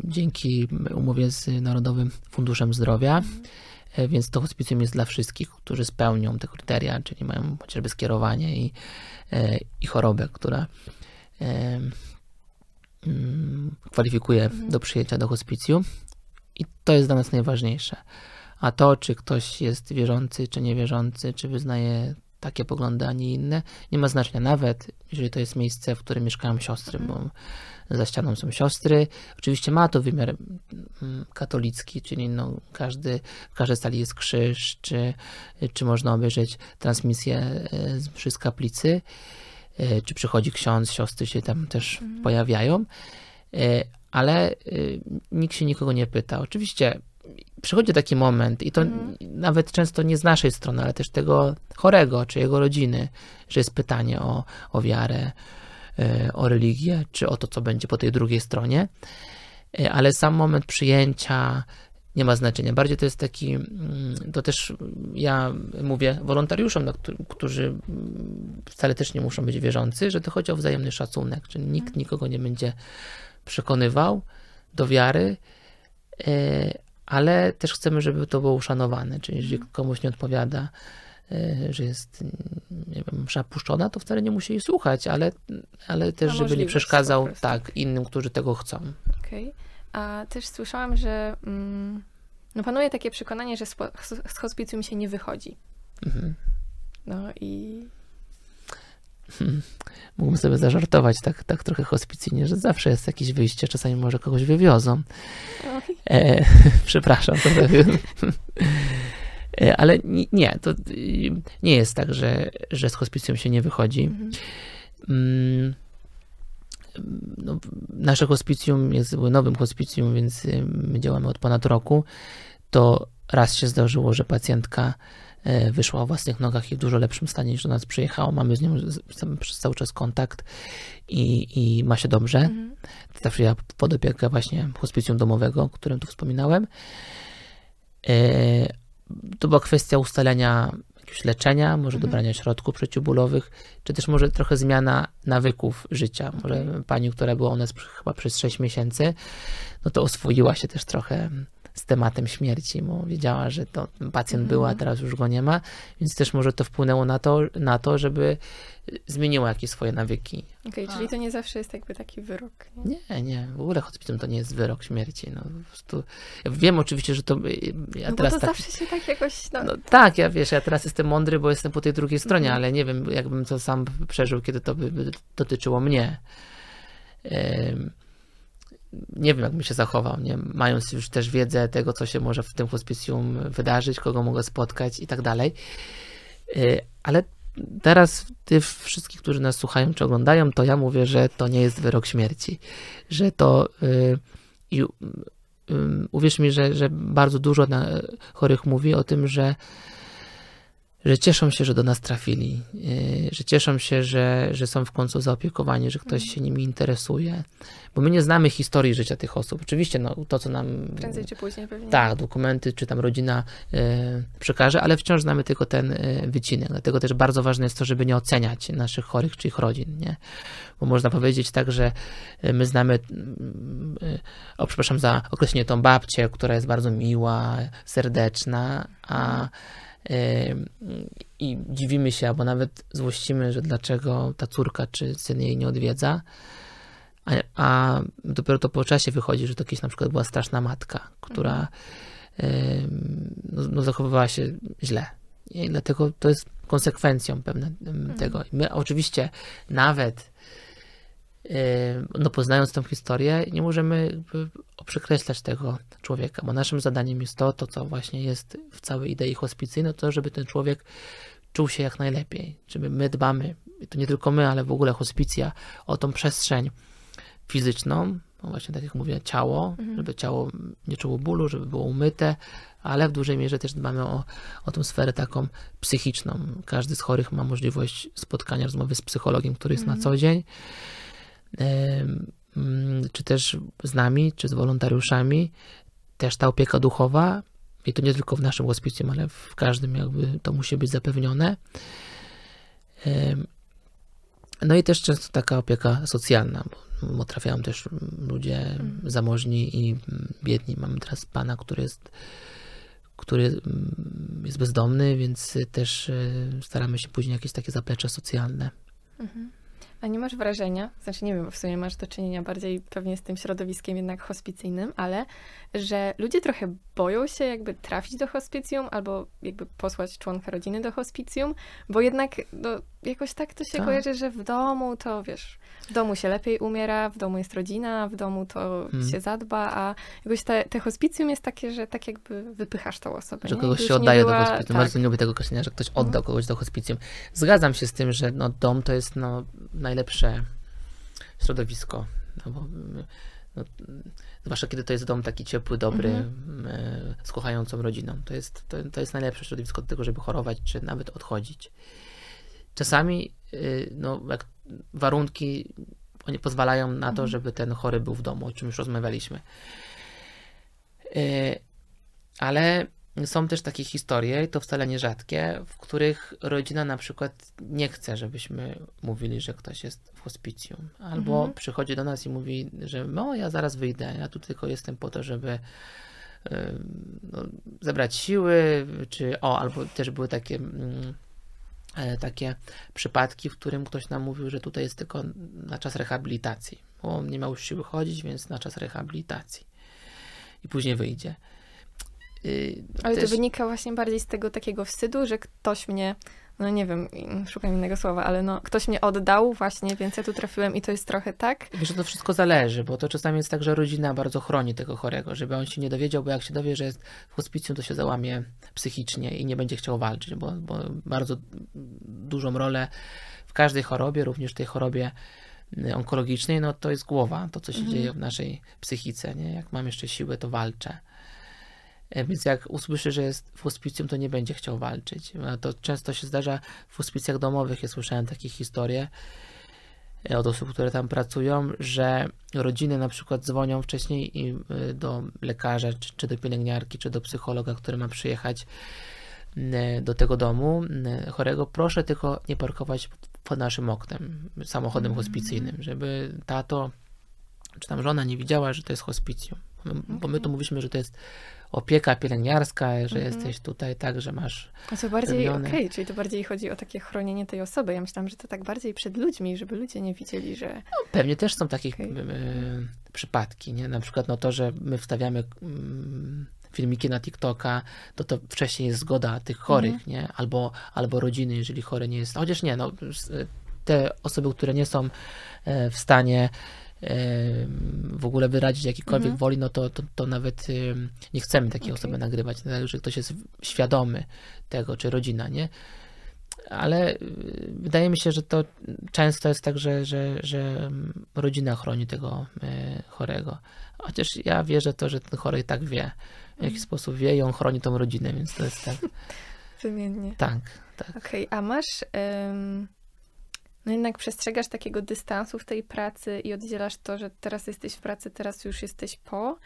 dzięki umowie z Narodowym Funduszem Zdrowia, hmm. więc to hospicjum jest dla wszystkich, którzy spełnią te kryteria, czyli mają chociażby skierowanie i, e, i chorobę, która mm, kwalifikuje mhm. do przyjęcia do hospicjum. I to jest dla nas najważniejsze. A to, czy ktoś jest wierzący, czy niewierzący, czy wyznaje takie poglądy, a nie inne, nie ma znaczenia. Nawet jeżeli to jest miejsce, w którym mieszkają siostry, bo za ścianą są siostry. Oczywiście ma to wymiar mm, katolicki, czyli no każdy, w każdej sali jest krzyż, czy, czy można obejrzeć transmisję e, z kaplicy, e, czy przychodzi ksiądz, siostry się tam też mhm. pojawiają, e, ale nikt się nikogo nie pyta. Oczywiście przychodzi taki moment, i to mhm. nawet często nie z naszej strony, ale też tego chorego, czy jego rodziny, że jest pytanie o, o wiarę, e, o religię, czy o to, co będzie po tej drugiej stronie. E, ale sam moment przyjęcia nie ma znaczenia. Bardziej to jest taki, mm, to też ja mówię wolontariuszom, no, którzy- mm, wcale też nie muszą być wierzący, że to chodzi o wzajemny szacunek, czyli nikt nikogo nie będzie przekonywał do wiary, e, ale też chcemy, żeby to było uszanowane, czyli jeżeli komuś nie odpowiada, e, że jest, mm, nie wiem, msza puszczona, to wcale nie musi jej słuchać, ale, ale też, żeby nie przeszkadzał tak innym, którzy tego chcą. Okej. A też słyszałam, że mm, no panuje takie przekonanie, że z hospicjum się nie wychodzi. Mhm. No i Mógłbym sobie zażartować tak, tak trochę hospicyjnie, że zawsze jest jakieś wyjście, czasami może kogoś wywiozą. E, <laughs> przepraszam. To e, ale ni- nie, to y, nie jest tak, że, że z hospicjum się nie wychodzi. Mhm. Mm, no, nasze hospicjum jest nowym hospicjum, więc y, my działamy od ponad roku. To raz się zdarzyło, że pacjentka wyszła o własnych nogach i w dużo lepszym stanie niż do nas przyjechała. Mamy z nią przez cały czas kontakt i, i ma się dobrze. Mhm. Zawsze ja pod opiekę właśnie hospicjum domowego, o którym tu wspominałem. E, To była kwestia ustalenia jakiegoś leczenia, może Mhm. dobrania środków przeciwbólowych, czy też może trochę zmiana nawyków życia. Może Okej. pani, która była u nas chyba przez 6 miesięcy, no to oswoiła się też trochę z tematem śmierci, bo wiedziała, że to pacjent był, a Mhm. teraz już go nie ma, więc też może to wpłynęło na to, na to żeby zmieniła jakieś swoje nawyki. Okej, czyli to nie zawsze jest jakby taki wyrok. Nie? Nie, nie, w ogóle hospicjum to nie jest wyrok śmierci. No, po prostu, ja wiem oczywiście, że to. Ja No bo teraz to tak, zawsze się tak jakoś. No, no, tak, ja wiesz, ja teraz jestem mądry, bo jestem po tej drugiej stronie, Mhm. ale nie wiem, jakbym to sam przeżył, kiedy to by, dotyczyło mnie. Em, nie wiem, jak bym się zachował, nie? mając już też wiedzę tego, co się może w tym hospicjum wydarzyć, kogo mogę spotkać i tak dalej. E, Ale teraz ty wszystkich, którzy nas słuchają czy oglądają, to ja mówię, że to nie jest wyrok śmierci. Że to y, i ym, uwierz mi, że, że bardzo dużo chorych mówi o tym, że że cieszą się, że do nas trafili, yy, że cieszą się, że, że są w końcu zaopiekowani, że ktoś się nimi interesuje. Bo my nie znamy historii życia tych osób. Oczywiście no, to, co nam prędzej czy później pewnie. tak, dokumenty, czy tam rodzina e, przekaże, ale wciąż znamy tylko ten e, wycinek. Dlatego też bardzo ważne jest to, żeby nie oceniać naszych chorych czy ich rodzin, nie? Bo można powiedzieć tak, że e, my znamy, e, o przepraszam za określenie, tą babcię, która jest bardzo miła, serdeczna, a e, i dziwimy się, albo nawet złościmy, że dlaczego ta córka czy syn jej nie odwiedza. A, a dopiero to po czasie wychodzi, że to kiedyś na przykład była straszna matka, która em, no, no, zachowywała się źle. I dlatego to jest konsekwencją pewne em, tego. I my oczywiście nawet no, poznając tą historię, nie możemy przekreślać tego człowieka, bo naszym zadaniem jest to, to co właśnie jest w całej idei hospicyjnej, to żeby ten człowiek czuł się jak najlepiej. Żeby my dbamy, to nie tylko my, ale w ogóle hospicja, o tą przestrzeń fizyczną, no właśnie tak jak mówię, ciało, żeby ciało nie czuło bólu, żeby było umyte, ale w dużej mierze też dbamy o, o tą sferę taką psychiczną. Każdy z chorych ma możliwość spotkania, rozmowy z psychologiem, który jest na co dzień, czy też z nami, czy z wolontariuszami. Też ta opieka duchowa, i to nie tylko w naszym hospicjum, ale w każdym jakby to musi być zapewnione. No i też często taka opieka socjalna, bo, bo trafiają też ludzie zamożni i biedni. Mamy teraz pana, który jest, który mm, jest bezdomny, więc też y, staramy się później jakieś takie zaplecze socjalne. Mhm. A nie masz wrażenia, znaczy nie wiem, w sumie masz do czynienia bardziej pewnie z tym środowiskiem jednak hospicyjnym, ale że ludzie trochę boją się jakby trafić do hospicjum albo jakby posłać członka rodziny do hospicjum, bo jednak no, jakoś tak to się Tak. kojarzy, że w domu to wiesz, w domu się lepiej umiera, w domu jest rodzina, w domu to Hmm. się zadba, a jakoś te, te hospicjum jest takie, że tak jakby wypychasz tą osobę. Że nie? kogoś się oddaje była- do hospicjum. Tak. Bardzo nie lubię tego określenia, że ktoś oddał kogoś do hospicjum. Zgadzam się z tym, że no, dom to jest no, najlepsze środowisko. No, bo, no, zwłaszcza kiedy to jest dom taki ciepły, dobry, Mhm. e, z kochającą rodziną. To jest, to, to jest najlepsze środowisko do tego, żeby chorować, czy nawet odchodzić. Czasami y, no, jak warunki oni pozwalają na to, Mhm. żeby ten chory był w domu, o czym już rozmawialiśmy. E, ale są też takie historie, to wcale nie rzadkie, w których rodzina na przykład nie chce, żebyśmy mówili, że ktoś jest w hospicjum. Albo Mhm. przychodzi do nas i mówi, że no ja zaraz wyjdę, ja tu tylko jestem po to, żeby no, zebrać siły, czy o, albo też były takie mm, e, takie przypadki, w którym ktoś nam mówił, że tutaj jest tylko na czas rehabilitacji, bo nie miał już siły chodzić, więc na czas rehabilitacji i później wyjdzie. Y, Ale też- to wynika właśnie bardziej z tego takiego wstydu, że ktoś mnie, no nie wiem, szukam innego słowa, ale no ktoś mnie oddał właśnie, więc ja tu trafiłem i to jest trochę tak. Wiesz, że to wszystko zależy, bo to czasami jest tak, że rodzina bardzo chroni tego chorego, żeby on się nie dowiedział, bo jak się dowie, że jest w hospicjum, to się załamie psychicznie i nie będzie chciał walczyć, bo, bo bardzo dużą rolę w każdej chorobie, również tej chorobie y, onkologicznej, no to jest głowa, to co się Mhm. dzieje w naszej psychice, nie? Jak mam jeszcze siłę, to walczę. E, Więc jak usłyszy, że jest w hospicjum, to nie będzie chciał walczyć. A To często się zdarza w hospicjach domowych. Ja słyszałem takie historie e, od osób, które tam pracują, że rodziny na przykład dzwonią wcześniej y, do lekarza, czy, do pielęgniarki, czy do psychologa, który ma przyjechać do tego domu chorego. Proszę tylko nie parkować pod naszym oknem, samochodem hospicyjnym, żeby tato czy tam żona nie widziała, że to jest hospicjum. Bo my, bo my tu mówiliśmy, że to jest opieka pielęgniarska, że Mhm. jesteś tutaj tak, że masz A to bardziej, okej, czyli to bardziej chodzi o takie chronienie tej osoby. Ja myślałam, że to tak bardziej przed ludźmi, żeby ludzie nie widzieli, że... Pewnie też są takie Okej. y, przypadki, nie? Na przykład no to, że my wstawiamy mm, filmiki na TikToka, to to wcześniej jest zgoda tych chorych, Mhm. nie? Albo, albo rodziny, jeżeli chory nie jest. Chociaż nie, no te osoby, które nie są e, w stanie w ogóle wyrazić jakiejkolwiek Mhm. woli, no to, to, to nawet nie chcemy takiej Okej. osoby nagrywać, tak, że ktoś jest świadomy tego, czy rodzina, nie? ale wydaje mi się, że to często jest tak, że, że, że rodzina chroni tego y, chorego. Chociaż ja wierzę to, że ten chory tak wie, w jaki sposób wie i on chroni tą rodzinę, więc to jest tak. <laughs> Wymiennie. tak, tak. Okej, a masz... no jednak przestrzegasz takiego dystansu w tej pracy i oddzielasz to, że teraz jesteś w pracy, teraz już jesteś po?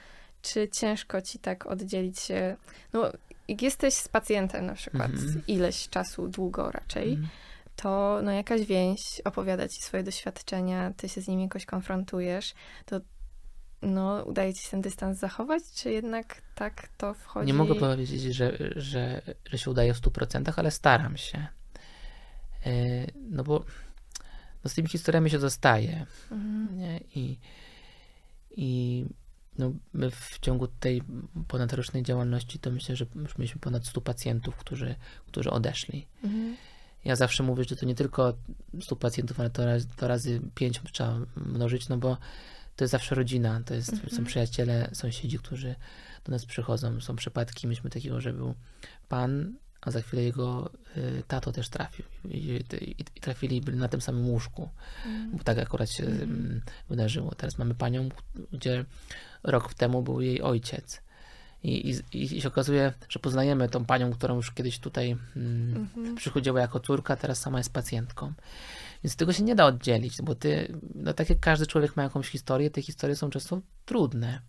Czy ciężko ci tak oddzielić się? No, jak jesteś z pacjentem na przykład Mhm. ileś czasu, długo raczej, Mhm. to no jakaś więź opowiada ci swoje doświadczenia, ty się z nimi jakoś konfrontujesz, to no udaje ci się ten dystans zachować, czy jednak tak to wchodzi? Nie mogę powiedzieć, że, że, że się udaje w 100%, ale staram się. Y, No bo no z tymi historiami się zostaje. Mhm. Nie? I, i no, my w ciągu tej ponadrocznej działalności to myślę, że już mieliśmy ponad 100 pacjentów, którzy, którzy odeszli. Mhm. Ja zawsze mówię, że to nie tylko 100 pacjentów, ale to razy, to razy 5 trzeba mnożyć, no bo to jest zawsze rodzina, to jest, Mhm. są przyjaciele, sąsiedzi, którzy do nas przychodzą. Są przypadki, myśmy takiego, że był pan, a za chwilę jego y, tato też trafił. I, i, i trafili byli na tym samym łóżku bo tak akurat się Mhm. mm, wydarzyło. Teraz mamy panią, gdzie rok temu był jej ojciec. I, i, I się okazuje, że poznajemy tą panią, którą już kiedyś tutaj mm, Mhm. przychodziła jako córka, teraz sama jest pacjentką. Więc tego się nie da oddzielić, bo ty, no tak jak każdy człowiek ma jakąś historię, te historie są często trudne.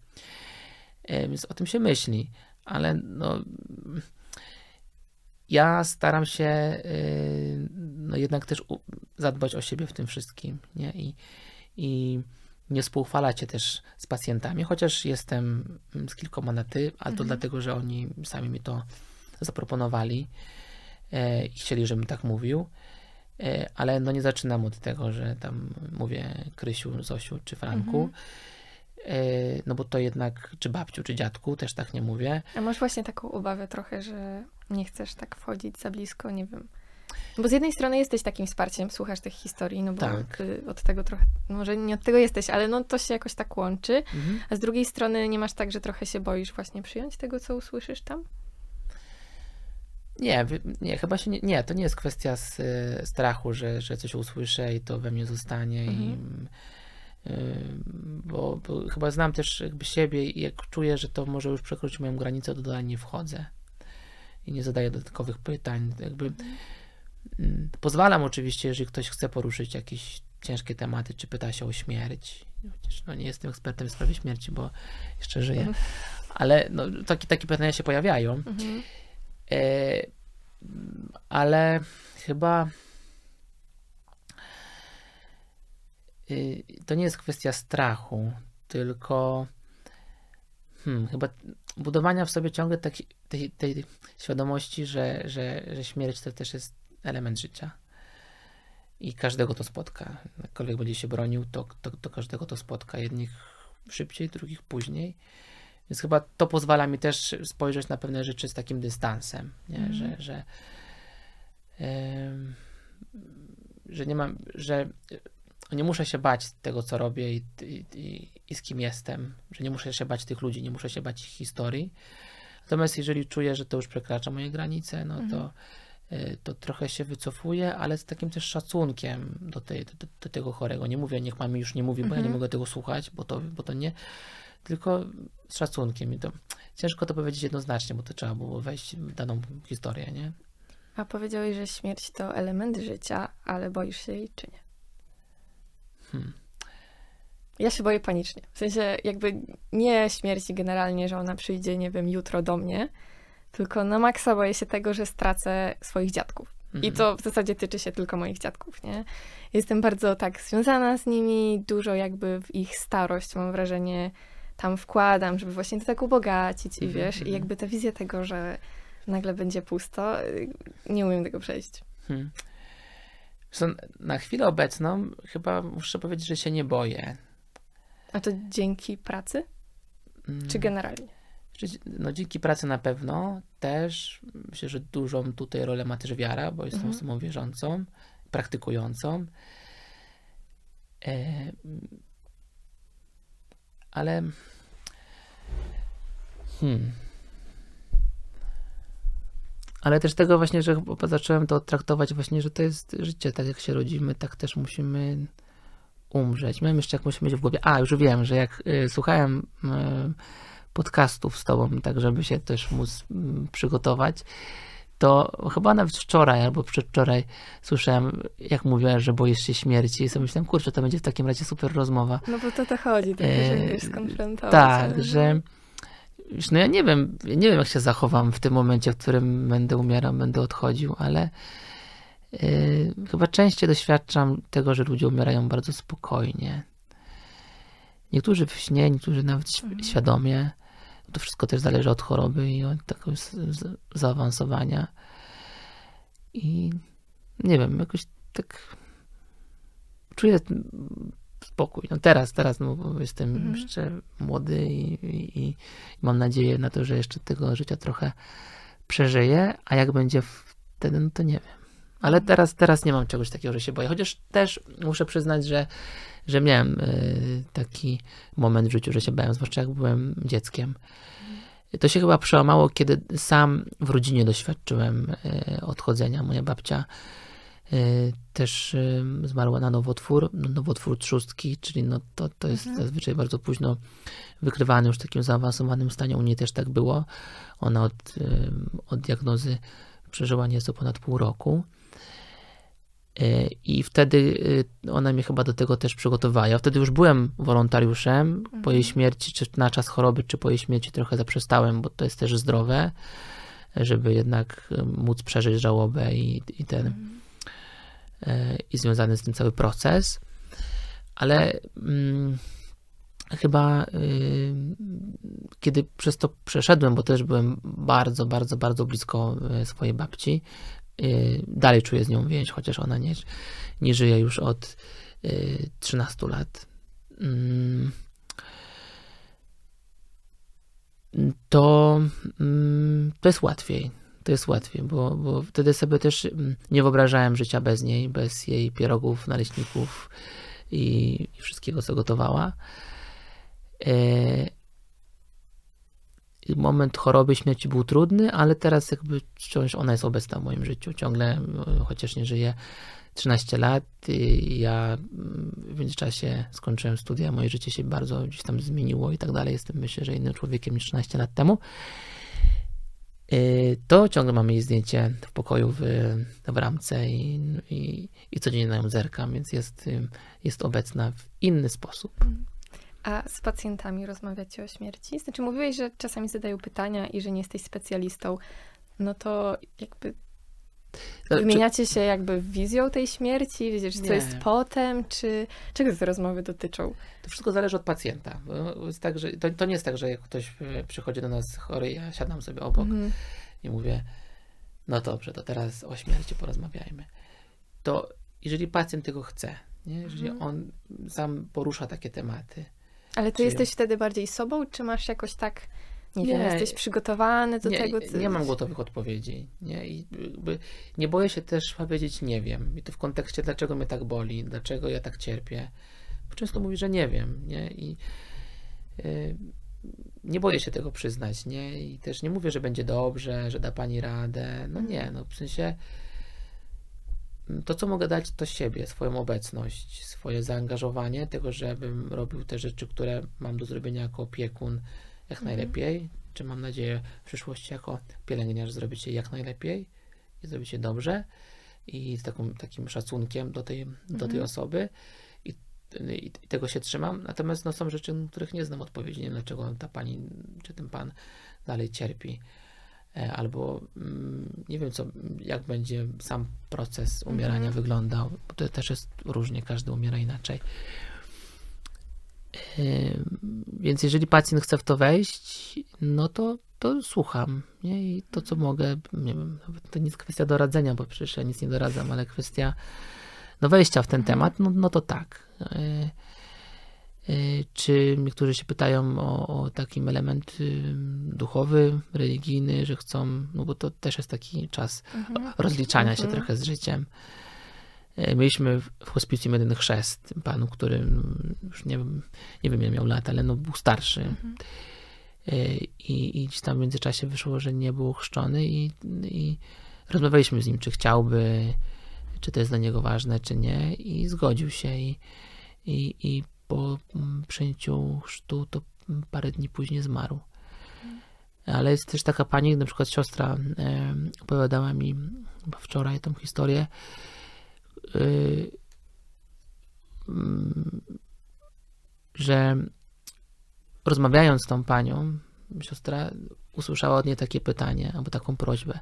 E, Więc o tym się myśli, ale no, ja staram się y, no jednak też zadbać o siebie w tym wszystkim, nie? I, i nie współchwalać się też z pacjentami, chociaż jestem mm, z kilkoma na ty, ale to Mhm. dlatego, że oni sami mi to zaproponowali e, i chcieli, żebym tak mówił. E, ale no nie zaczynam od tego, że tam mówię Krysiu, Zosiu czy Franku. Mhm. E, no bo to jednak, czy babciu, czy dziadku, też tak nie mówię. A masz właśnie taką obawę trochę, że nie chcesz tak wchodzić za blisko, nie wiem. Bo z jednej strony jesteś takim wsparciem, słuchasz tych historii, no bo Tak. od tego trochę, może nie od tego jesteś, ale no to się jakoś tak łączy. Mhm. A z drugiej strony nie masz tak, że trochę się boisz właśnie przyjąć tego, co usłyszysz tam? Nie, nie, chyba się nie, nie, to nie jest kwestia z, e, strachu, że, że coś usłyszę i to we mnie zostanie i Mhm. y, bo, bo chyba znam też jakby siebie i jak czuję, że to może już przekroczyć moją granicę, to dalej nie wchodzę i nie zadaję dodatkowych pytań, jakby mm, pozwalam oczywiście, jeżeli ktoś chce poruszyć jakiś ciężkie tematy, czy pyta się o śmierć. Chociaż no, nie jestem ekspertem w sprawie śmierci, bo jeszcze żyję. Mhm. Ale no, takie, takie pytania się pojawiają. Mhm. E, ale chyba y, to nie jest kwestia strachu, tylko hmm, chyba budowania w sobie ciągle takiej, tej, tej świadomości, że, że, że śmierć to też jest element życia. I każdego to spotka. Jakkolwiek będzie się bronił, to, to, to każdego to spotka. Jednych szybciej, drugich później. Więc chyba to pozwala mi też spojrzeć na pewne rzeczy z takim dystansem, nie? Mhm. że, że, em, że nie mam, że nie muszę się bać tego, co robię i, i, i, z kim jestem, że nie muszę się bać tych ludzi, nie muszę się bać ich historii. Natomiast jeżeli czuję, że to już przekracza moje granice, no to, y, to trochę się wycofuję, ale z takim też szacunkiem do, tej, do, do tego chorego. Nie mówię, niech mami już nie mówi, bo ja nie Mhm. mogę tego słuchać, bo to, bo to nie, tylko z szacunkiem. I to ciężko to powiedzieć jednoznacznie, bo to trzeba było wejść w daną historię, nie? A powiedziałeś, że śmierć to element życia, ale boisz się jej czy nie? Hmm. Ja się boję panicznie. W sensie jakby nie śmierci generalnie, że ona przyjdzie, nie wiem, jutro do mnie, tylko na maksa boję się tego, że stracę swoich dziadków. I Mhm. to w zasadzie tyczy się tylko moich dziadków, nie? Jestem bardzo tak związana z nimi, dużo jakby w ich starość, mam wrażenie, tam wkładam, żeby właśnie to tak ubogacić i Mhm, wiesz, i mhm. jakby ta wizja tego, że nagle będzie pusto, y, nie umiem tego przejść. Hmm. Na chwilę obecną chyba muszę powiedzieć, że się nie boję. A to dzięki pracy, Mm, czy generalnie? No, dzięki pracy na pewno też myślę, że dużą tutaj rolę ma też wiara, bo jestem Mhm. osobą wierzącą, praktykującą. E, ale hmm. Ale też tego właśnie, że zacząłem to traktować właśnie, że to jest życie, tak jak się rodzimy, tak też musimy umrzeć. Miałem jeszcze jakąś myśl w głowie. A, już wiem, że jak y, słuchałem y, podcastów z tobą, tak żeby się też móc mm, przygotować, to chyba nawet wczoraj albo przedwczoraj słyszałem, jak mówiłaś, że boisz się śmierci i sobie myślałem, kurczę, to będzie w takim razie super rozmowa. No bo to to chodzi, tak, E, żeby wiesz, skonfrontować. Tak, ale- że wiesz, no ja nie wiem, nie wiem jak się zachowam w tym momencie, w którym będę umierał, będę odchodził, ale yy, chyba częściej doświadczam tego, że ludzie umierają bardzo spokojnie. Niektórzy w śnie, niektórzy nawet Mhm. świadomie. To wszystko też zależy od choroby i od takiego zaawansowania. I nie wiem, jakoś tak czuję spokój. No teraz, teraz, no bo jestem Mhm. jeszcze młody i, i, i mam nadzieję na to, że jeszcze tego życia trochę przeżyję, a jak będzie wtedy, no to nie wiem. Ale teraz, teraz nie mam czegoś takiego, że się boję. Chociaż też muszę przyznać, że, że miałem y, taki moment w życiu, że się bałem, zwłaszcza jak byłem dzieckiem. To się chyba przełamało, kiedy sam w rodzinie doświadczyłem y, odchodzenia. Moja babcia też y, zmarła na nowotwór, no, nowotwór trzustki, czyli no to, to jest Mhm. zazwyczaj bardzo późno wykrywany już w takim zaawansowanym stanie. U niej też tak było. Ona od, y, od diagnozy przeżyła nieco ponad pół roku. Y, I wtedy y, ona mnie chyba do tego też przygotowała. Ja wtedy już byłem wolontariuszem. Po jej Mhm. śmierci, czy na czas choroby, czy po jej śmierci trochę zaprzestałem, bo to jest też zdrowe, żeby jednak y, móc przeżyć żałobę i, i ten Mhm. E, i związany z tym cały proces. Ale mm, chyba y, kiedy przez to przeszedłem, bo też byłem bardzo, bardzo, bardzo blisko e, swojej babci, y, dalej czuję z nią więź, chociaż ona nie, nie żyje już od y, 13 lat. Mm, to, mm, to jest łatwiej. To jest łatwiej, bo, bo wtedy sobie też mm, nie wyobrażałem życia bez niej, bez jej pierogów, naleśników i, i wszystkiego, co gotowała. E, moment choroby, śmierci był trudny, ale teraz jakby wciąż ona jest obecna w moim życiu. Ciągle, no, chociaż nie żyje 13 lat, i ja mm, w międzyczasie skończyłem studia, moje życie się bardzo gdzieś tam zmieniło i tak dalej. Jestem myślę, że innym człowiekiem niż 13 lat temu. Y, to ciągle mamy jej zdjęcie w pokoju w, w ramce i, i, i codziennie na nią zerkam, więc jest, y, jest obecna w inny sposób. A z pacjentami rozmawiacie o śmierci? Znaczy mówiłeś, że czasami zadają pytania i że nie jesteś specjalistą. No to jakby wymieniacie się jakby wizją tej śmierci? Wiesz, co jest potem? Czy czego te rozmowy dotyczą? to wszystko zależy od pacjenta. Jest tak, że, to, to nie jest tak, że jak ktoś y, przychodzi do nas chory, ja siadam sobie obok Mhm. i mówię, no dobrze, to teraz o śmierci porozmawiajmy. To jeżeli pacjent tego chce, nie? jeżeli Mhm. on sam porusza takie tematy, Ale ty jesteś wtedy bardziej sobą, czy masz jakoś tak, nie, wiem, Nie. jesteś przygotowany do nie, tego? Co... nie mam gotowych odpowiedzi. Nie? I nie boję się też powiedzieć nie wiem. I to w kontekście, dlaczego mnie tak boli, dlaczego ja tak cierpię. Bo często mówi, że nie wiem. Nie? I y, nie boję się tego przyznać. Nie? I też nie mówię, że będzie dobrze, że da pani radę. No nie, no w sensie to, co mogę dać, to siebie, swoją obecność, swoje zaangażowanie, tego, żebym robił te rzeczy, które mam do zrobienia jako opiekun jak Mhm. najlepiej, czy mam nadzieję w przyszłości jako pielęgniarz zrobić je jak najlepiej i zrobić je dobrze i z taką, takim szacunkiem do tej, do tej Mhm. osoby i, i, i tego się trzymam. Natomiast no, są rzeczy, na których nie znam odpowiedzi, nie wiem dlaczego ta pani czy ten pan dalej cierpi. E, Albo mm, nie wiem, co, jak będzie sam proces umierania Mhm. wyglądał, bo to też jest różnie, każdy umiera inaczej. Więc jeżeli pacjent chce w to wejść, no to, to słucham. Nie? I to, co mogę, nie wiem, to nie jest kwestia doradzenia, bo przecież ja nic nie doradzam, ale kwestia no wejścia w ten Mhm. temat, no, no to tak. Y, y, Czy niektórzy się pytają o, o takim element duchowy, religijny, że chcą, no bo to też jest taki czas Mhm. rozliczania się Mhm. trochę z życiem. Mieliśmy w hospicjum jeden chrzest panu, który mm, już nie wiem, nie wiem ile miał lat, ale no był starszy. Mhm. E, I, I gdzieś tam w międzyczasie wyszło, że nie był chrzczony i, i rozmawialiśmy z nim, czy chciałby, czy to jest dla niego ważne, czy nie i zgodził się i, i, i po mm, przyjęciu chrztu to parę dni później zmarł. Ale jest też taka pani, na przykład siostra opowiadała mi wczoraj tą historię, że rozmawiając z tą panią, siostra usłyszała od niej takie pytanie, albo taką prośbę.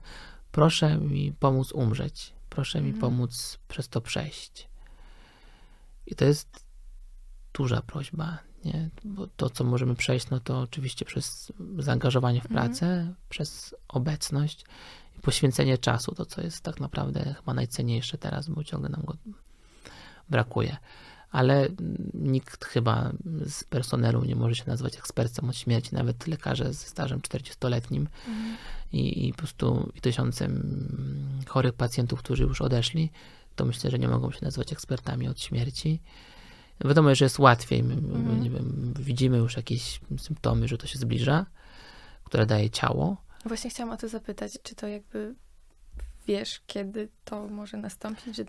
Proszę mi pomóc umrzeć. Proszę mi Mhm. pomóc przez to przejść. I to jest duża prośba, nie? Bo to, co możemy przejść, no to oczywiście przez zaangażowanie w Mhm. pracę, przez obecność i poświęcenie czasu, to co jest tak naprawdę chyba najcenniejsze teraz, bo ciągle nam go brakuje. Ale nikt chyba z personelu nie może się nazwać ekspertem od śmierci, nawet lekarze ze stażem 40-letnim Mhm. i, i po prostu i tysiącem chorych pacjentów, którzy już odeszli, to myślę, że nie mogą się nazywać ekspertami od śmierci. Wiadomo, że jest łatwiej. My, Mhm. wiem, widzimy już jakieś symptomy, że to się zbliża, które daje ciało. Właśnie chciałam o to zapytać, czy to jakby wiesz, kiedy to może nastąpić, że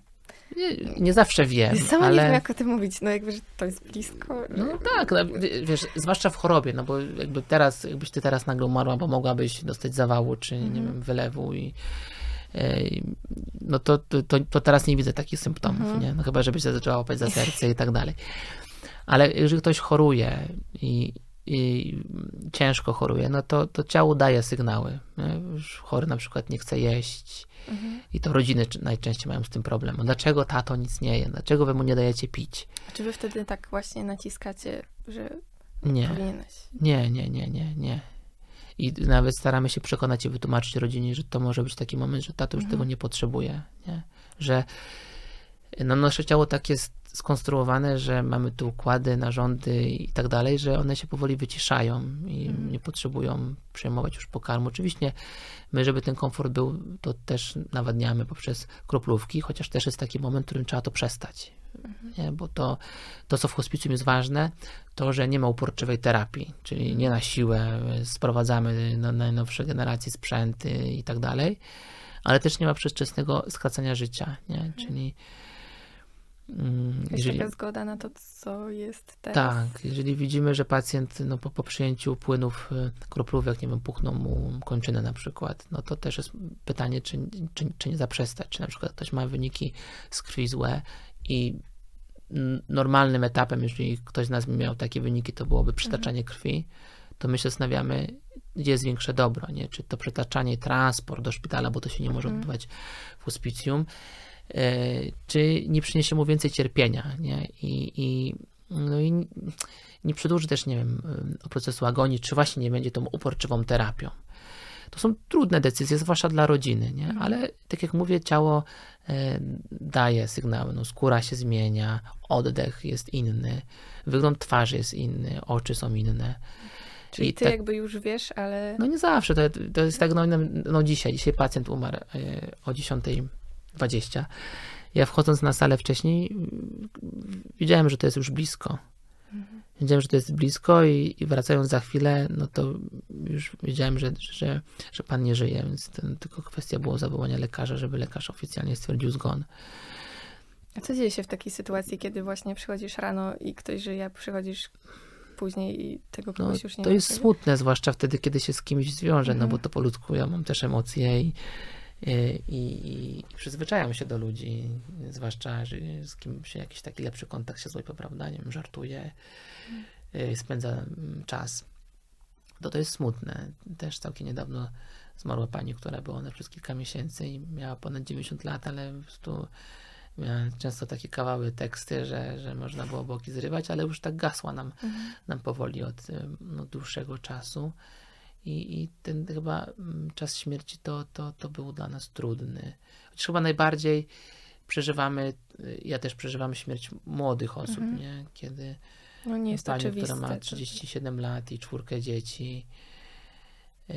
Nie, nie zawsze wiem, sama nie wiem, ale... jak o tym mówić, no jakby, że to jest blisko. że- No tak, no, wiesz, zwłaszcza w chorobie, no bo jakby teraz, jakbyś ty teraz nagle umarła, bo mogłabyś dostać zawału, czy nie Mhm. wiem, wylewu i e, no to, to, to, teraz nie widzę takich symptomów, Mhm. nie? No chyba, żebyś się zaczęła łapać za <laughs> serce i tak dalej. Ale jeżeli ktoś choruje i, i ciężko choruje, no to, to ciało daje sygnały. Już chory na przykład nie chce jeść Mhm. i to rodziny najczęściej mają z tym problem. Dlaczego tato nic nie je? Dlaczego wy mu nie dajecie pić? A Czy wy wtedy tak właśnie naciskacie, że Nie. powinieneś? Nie, nie, nie, nie, nie. I nawet staramy się przekonać i wytłumaczyć rodzinie, że to może być taki moment, że tato już Mhm. tego nie potrzebuje, nie? Że no, nasze ciało tak jest skonstruowane, że mamy tu układy, narządy i tak dalej, że one się powoli wyciszają i Mhm. nie potrzebują przyjmować już pokarmu. Oczywiście my, żeby ten komfort był, to też nawadniamy poprzez kroplówki, chociaż też jest taki moment, w którym trzeba to przestać. Nie? Bo to, to, co w hospicjum jest ważne, to, że nie ma uporczywej terapii, czyli nie na siłę sprowadzamy na najnowsze generacje sprzęty i tak dalej, ale też nie ma przedwczesnego skracania życia, nie? czyli mm, jest jeżeli, taka zgoda na to, co jest teraz. Tak, jeżeli widzimy, że pacjent no, po, po przyjęciu płynów e, kroplówek, nie wiem, puchną mu kończynę na przykład, no to też jest pytanie, czy, czy, czy nie zaprzestać, czy na przykład ktoś ma wyniki z krwi złe i normalnym etapem, jeżeli ktoś z nas miał takie wyniki, to byłoby przytaczanie mhm. krwi, to my się zastanawiamy, gdzie jest większe dobro, nie? Czy to przetaczanie, transport do szpitala, bo to się nie może mhm. odbywać w hospicjum, E, czy nie przyniesie mu więcej cierpienia, nie? I, i, no i nie przedłuży też, nie wiem, e, procesu agonii, czy właśnie nie będzie tą uporczywą terapią. To są trudne decyzje, zwłaszcza dla rodziny, nie? Mhm. ale tak jak mówię, ciało e, daje sygnały. No, skóra się zmienia, oddech jest inny, wygląd twarzy jest inny, oczy są inne. Czyli I ty tak, jakby już wiesz, ale. No nie zawsze. To, to jest tak, no, no, no dzisiaj, dzisiaj pacjent umarł o 10 20. Ja wchodząc na salę wcześniej, wiedziałem, że to jest już blisko. Mhm. Wiedziałem, że to jest blisko i, i wracając za chwilę, no to już wiedziałem, że, że, że pan nie żyje, więc ten, tylko kwestia było zawołania lekarza, żeby lekarz oficjalnie stwierdził zgon. A co dzieje się w takiej sytuacji, kiedy właśnie przychodzisz rano i ktoś żyje, przychodzisz później i tego no, kogoś już nie To jest smutne, zwłaszcza wtedy, kiedy się z kimś zwiąże, no bo mhm. to po ludzku ja mam też emocje i i, i, i przyzwyczajam się do ludzi, zwłaszcza, że z kim się jakiś taki lepszy kontakt się złapie, prawda, nie wiem, żartuje, mhm. spędza mm, czas. To to jest smutne. Też całkiem niedawno zmarła pani, która była ona przez kilka miesięcy i miała ponad 90 lat, ale po prostu Miałem często takie kawały teksty, że, że można było boki zrywać, ale już tak gasła nam, mhm. nam powoli od no, dłuższego czasu. I, I ten chyba mm, czas śmierci to, to, to był dla nas trudny. Chociaż chyba najbardziej przeżywamy, y, ja też przeżywam śmierć młodych osób, mhm. nie? Kiedy no nie jest pani, która ma 37 lat i czwórkę dzieci, y,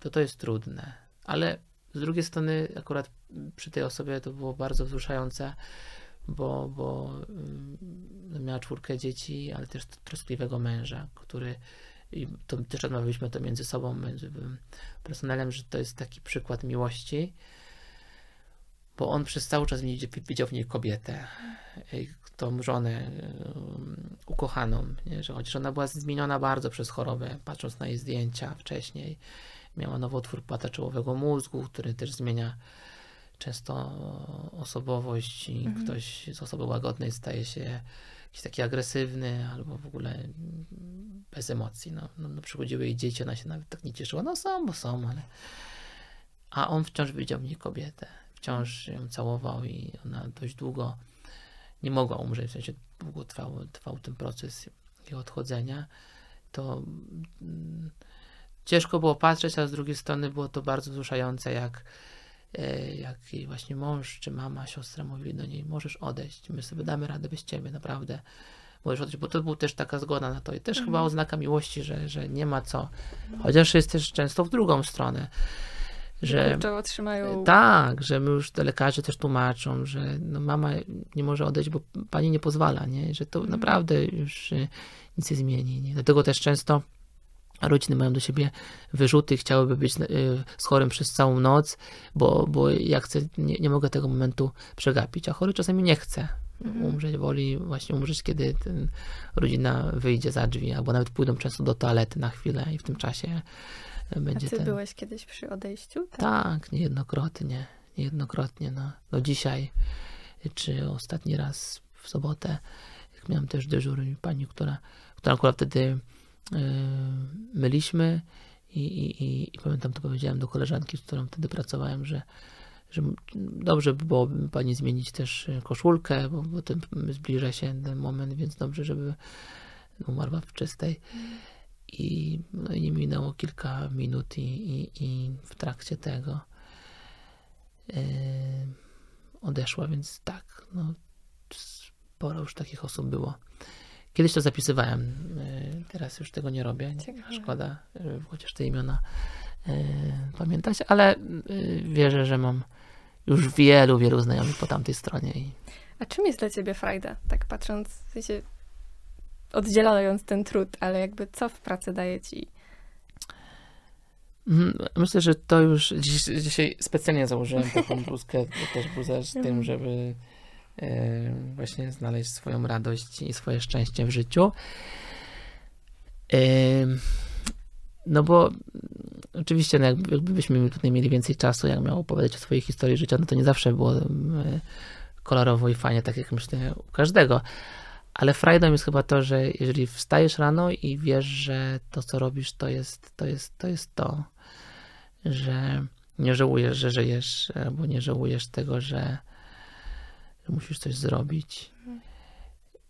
to to jest trudne. Ale z drugiej strony, akurat przy tej osobie to było bardzo wzruszające, bo, bo mm, miała czwórkę dzieci, ale też troskliwego męża, który i to też rozmawialiśmy to między sobą, między personelem, że to jest taki przykład miłości, bo on przez cały czas widział w niej kobietę, tą żonę ukochaną, nie? że chociaż ona była zmieniona bardzo przez chorobę, patrząc na jej zdjęcia wcześniej, miała nowotwór płata czołowego mózgu, który też zmienia często osobowość i mhm. ktoś z osoby łagodnej staje się jakiś taki agresywny albo w ogóle bez emocji. No, no, no przychodziły jej dzieci, ona się nawet tak nie cieszyła. No są, bo są, ale... A on wciąż widział w niej kobietę. Wciąż ją całował i ona dość długo nie mogła umrzeć, w sensie długo trwał, trwał ten proces jej odchodzenia. To... Mm, ciężko było patrzeć, a z drugiej strony było to bardzo wzruszające, jak, jak jej właśnie mąż czy mama, siostra mówili do niej, możesz odejść, my sobie damy radę bez ciebie, naprawdę możesz odejść, bo to był też taka zgoda na to i też mhm. chyba oznaka miłości, że, że nie ma co, chociaż jest też często w drugą stronę, że otrzymają... tak, że my już te lekarze też tłumaczą, że no mama nie może odejść, bo pani nie pozwala, nie? że to mhm. naprawdę już e, nic nie zmieni. Nie? Dlatego też często rodziny mają do siebie wyrzuty, chciałyby być z chorym przez całą noc, bo, bo ja chcę, nie, nie mogę tego momentu przegapić, a chory czasami nie chce mhm. umrzeć, woli właśnie umrzeć, kiedy ten, rodzina wyjdzie za drzwi, albo nawet pójdą często do toalety na chwilę i w tym czasie będzie A ty ten... byłeś kiedyś przy odejściu? Tak, tak niejednokrotnie, niejednokrotnie, no, no dzisiaj, czy ostatni raz w sobotę, jak miałem też dyżur pani, która, która akurat wtedy myliśmy i, i, i, pamiętam, to powiedziałem do koleżanki, z którą wtedy pracowałem, że, że dobrze by było pani zmienić też koszulkę, bo, bo ten, zbliża się ten moment, więc dobrze, żeby umarła w czystej. I, no i nie minęło kilka minut i, i, i w trakcie tego yy, odeszła, więc tak, no, sporo już takich osób było. Kiedyś to zapisywałem, y, teraz już tego nie robię. Ciekawe. Szkoda, żeby chociaż te imiona y, pamiętać, ale y, wierzę, że mam już wielu, wielu znajomych po tamtej stronie. A czym jest dla ciebie frajda? Tak patrząc, w sensie oddzielając ten trud, ale jakby co w pracy daje ci? Mhm, myślę, że to już dziś, dzisiaj specjalnie założyłem taką bluzkę, też bluzę z tym, żeby właśnie znaleźć swoją radość i swoje szczęście w życiu. E, no bo oczywiście, no jakby, jakbyśmy tutaj mieli więcej czasu, jak miał opowiadać o swojej historii życia, no to nie zawsze było e, kolorowo i fajnie, tak jak myślę u każdego. Ale frajdą jest chyba to, że jeżeli wstajesz rano i wiesz, że to, co robisz, to jest to, jest, to, jest to że nie żałujesz, że żyjesz, albo nie żałujesz tego, że, że musisz coś zrobić.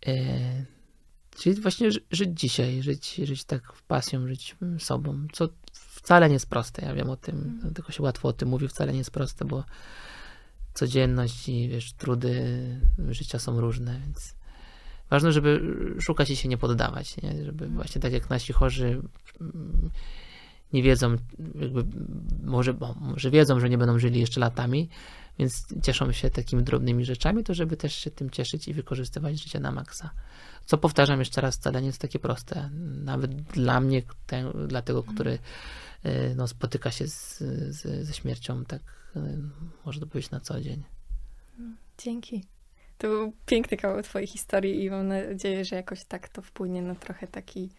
E, czyli właśnie ży, żyć dzisiaj, żyć, żyć tak pasją, żyć sobą, co wcale nie jest proste. Ja wiem o tym, mm. tylko się łatwo o tym mówi, wcale nie jest proste, bo codzienność i wiesz, trudy życia są różne, więc ważne, żeby szukać i się nie poddawać, nie? żeby mm. właśnie tak jak nasi chorzy nie wiedzą, jakby może, może wiedzą, że nie będą żyli jeszcze latami, więc cieszą się takimi drobnymi rzeczami, to żeby też się tym cieszyć i wykorzystywać życie na maksa. Co powtarzam jeszcze raz, wcale nie jest takie proste. Nawet dla mnie, ten, dla tego, który y, no, spotyka się z, z, ze śmiercią, tak y, może to być na co dzień. Dzięki. To był piękny kawał twojej historii i mam nadzieję, że jakoś tak to wpłynie na trochę taki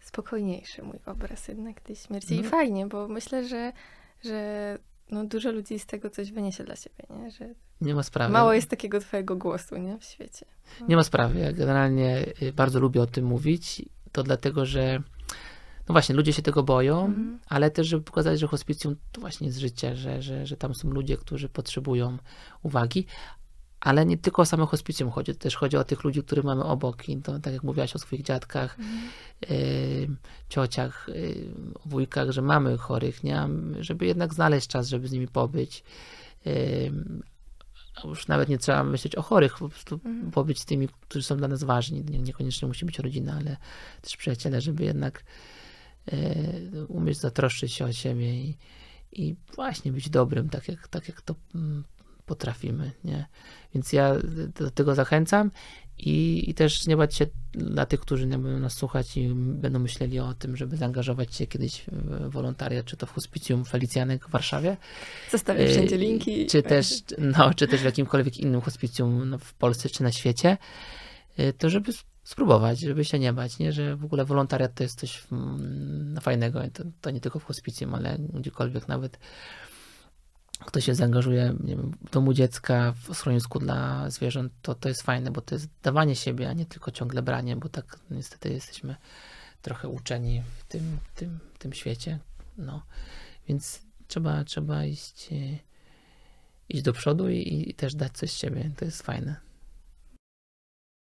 spokojniejszy mój obraz jednak tej śmierci. I no. fajnie, bo myślę, że, że no, dużo ludzi z tego coś wyniesie dla siebie, nie? Że nie ma sprawy. Mało jest takiego twojego głosu, nie? W świecie. No. Nie ma sprawy. Ja generalnie y, bardzo lubię o tym mówić. To dlatego, że no właśnie, ludzie się tego boją, mm. ale też, żeby pokazać, że hospicjum to właśnie jest życie, że, że, że tam są ludzie, którzy potrzebują uwagi, ale nie tylko o samo hospicjum chodzi, też chodzi o tych ludzi, których mamy obok. I to, tak jak mówiłaś o swoich dziadkach, mm. y, ciociach, y, wujkach, że mamy chorych, nie? żeby jednak znaleźć czas, żeby z nimi pobyć. Y, już nawet nie trzeba myśleć o chorych, po prostu mm. pobyć z tymi, którzy są dla nas ważni. Nie, niekoniecznie musi być rodzina, ale też przyjaciele, żeby jednak umieć zatroszczyć się o siebie i, i właśnie być dobrym, tak jak, tak jak to mm, potrafimy, nie? Więc ja do tego zachęcam i, i też nie bać się dla tych, którzy nie będą nas słuchać i będą myśleli o tym, żeby zaangażować się kiedyś w wolontariat, czy to w hospicjum Felicjanek w Warszawie. Zostawię wszędzie linki. Czy też, no, czy też w jakimkolwiek innym hospicjum no, w Polsce, czy na świecie, y, to żeby spróbować, żeby się nie bać, nie? że w ogóle wolontariat to jest coś mm, fajnego, to, to nie tylko w hospicjum, ale gdziekolwiek nawet kto się zaangażuje wiem, w domu dziecka, w schronisku dla zwierząt, to to jest fajne, bo to jest dawanie siebie, a nie tylko ciągle branie, bo tak niestety jesteśmy trochę uczeni w tym, tym, tym świecie. No. Więc trzeba, trzeba iść, iść do przodu i, i też dać coś z siebie. To jest fajne.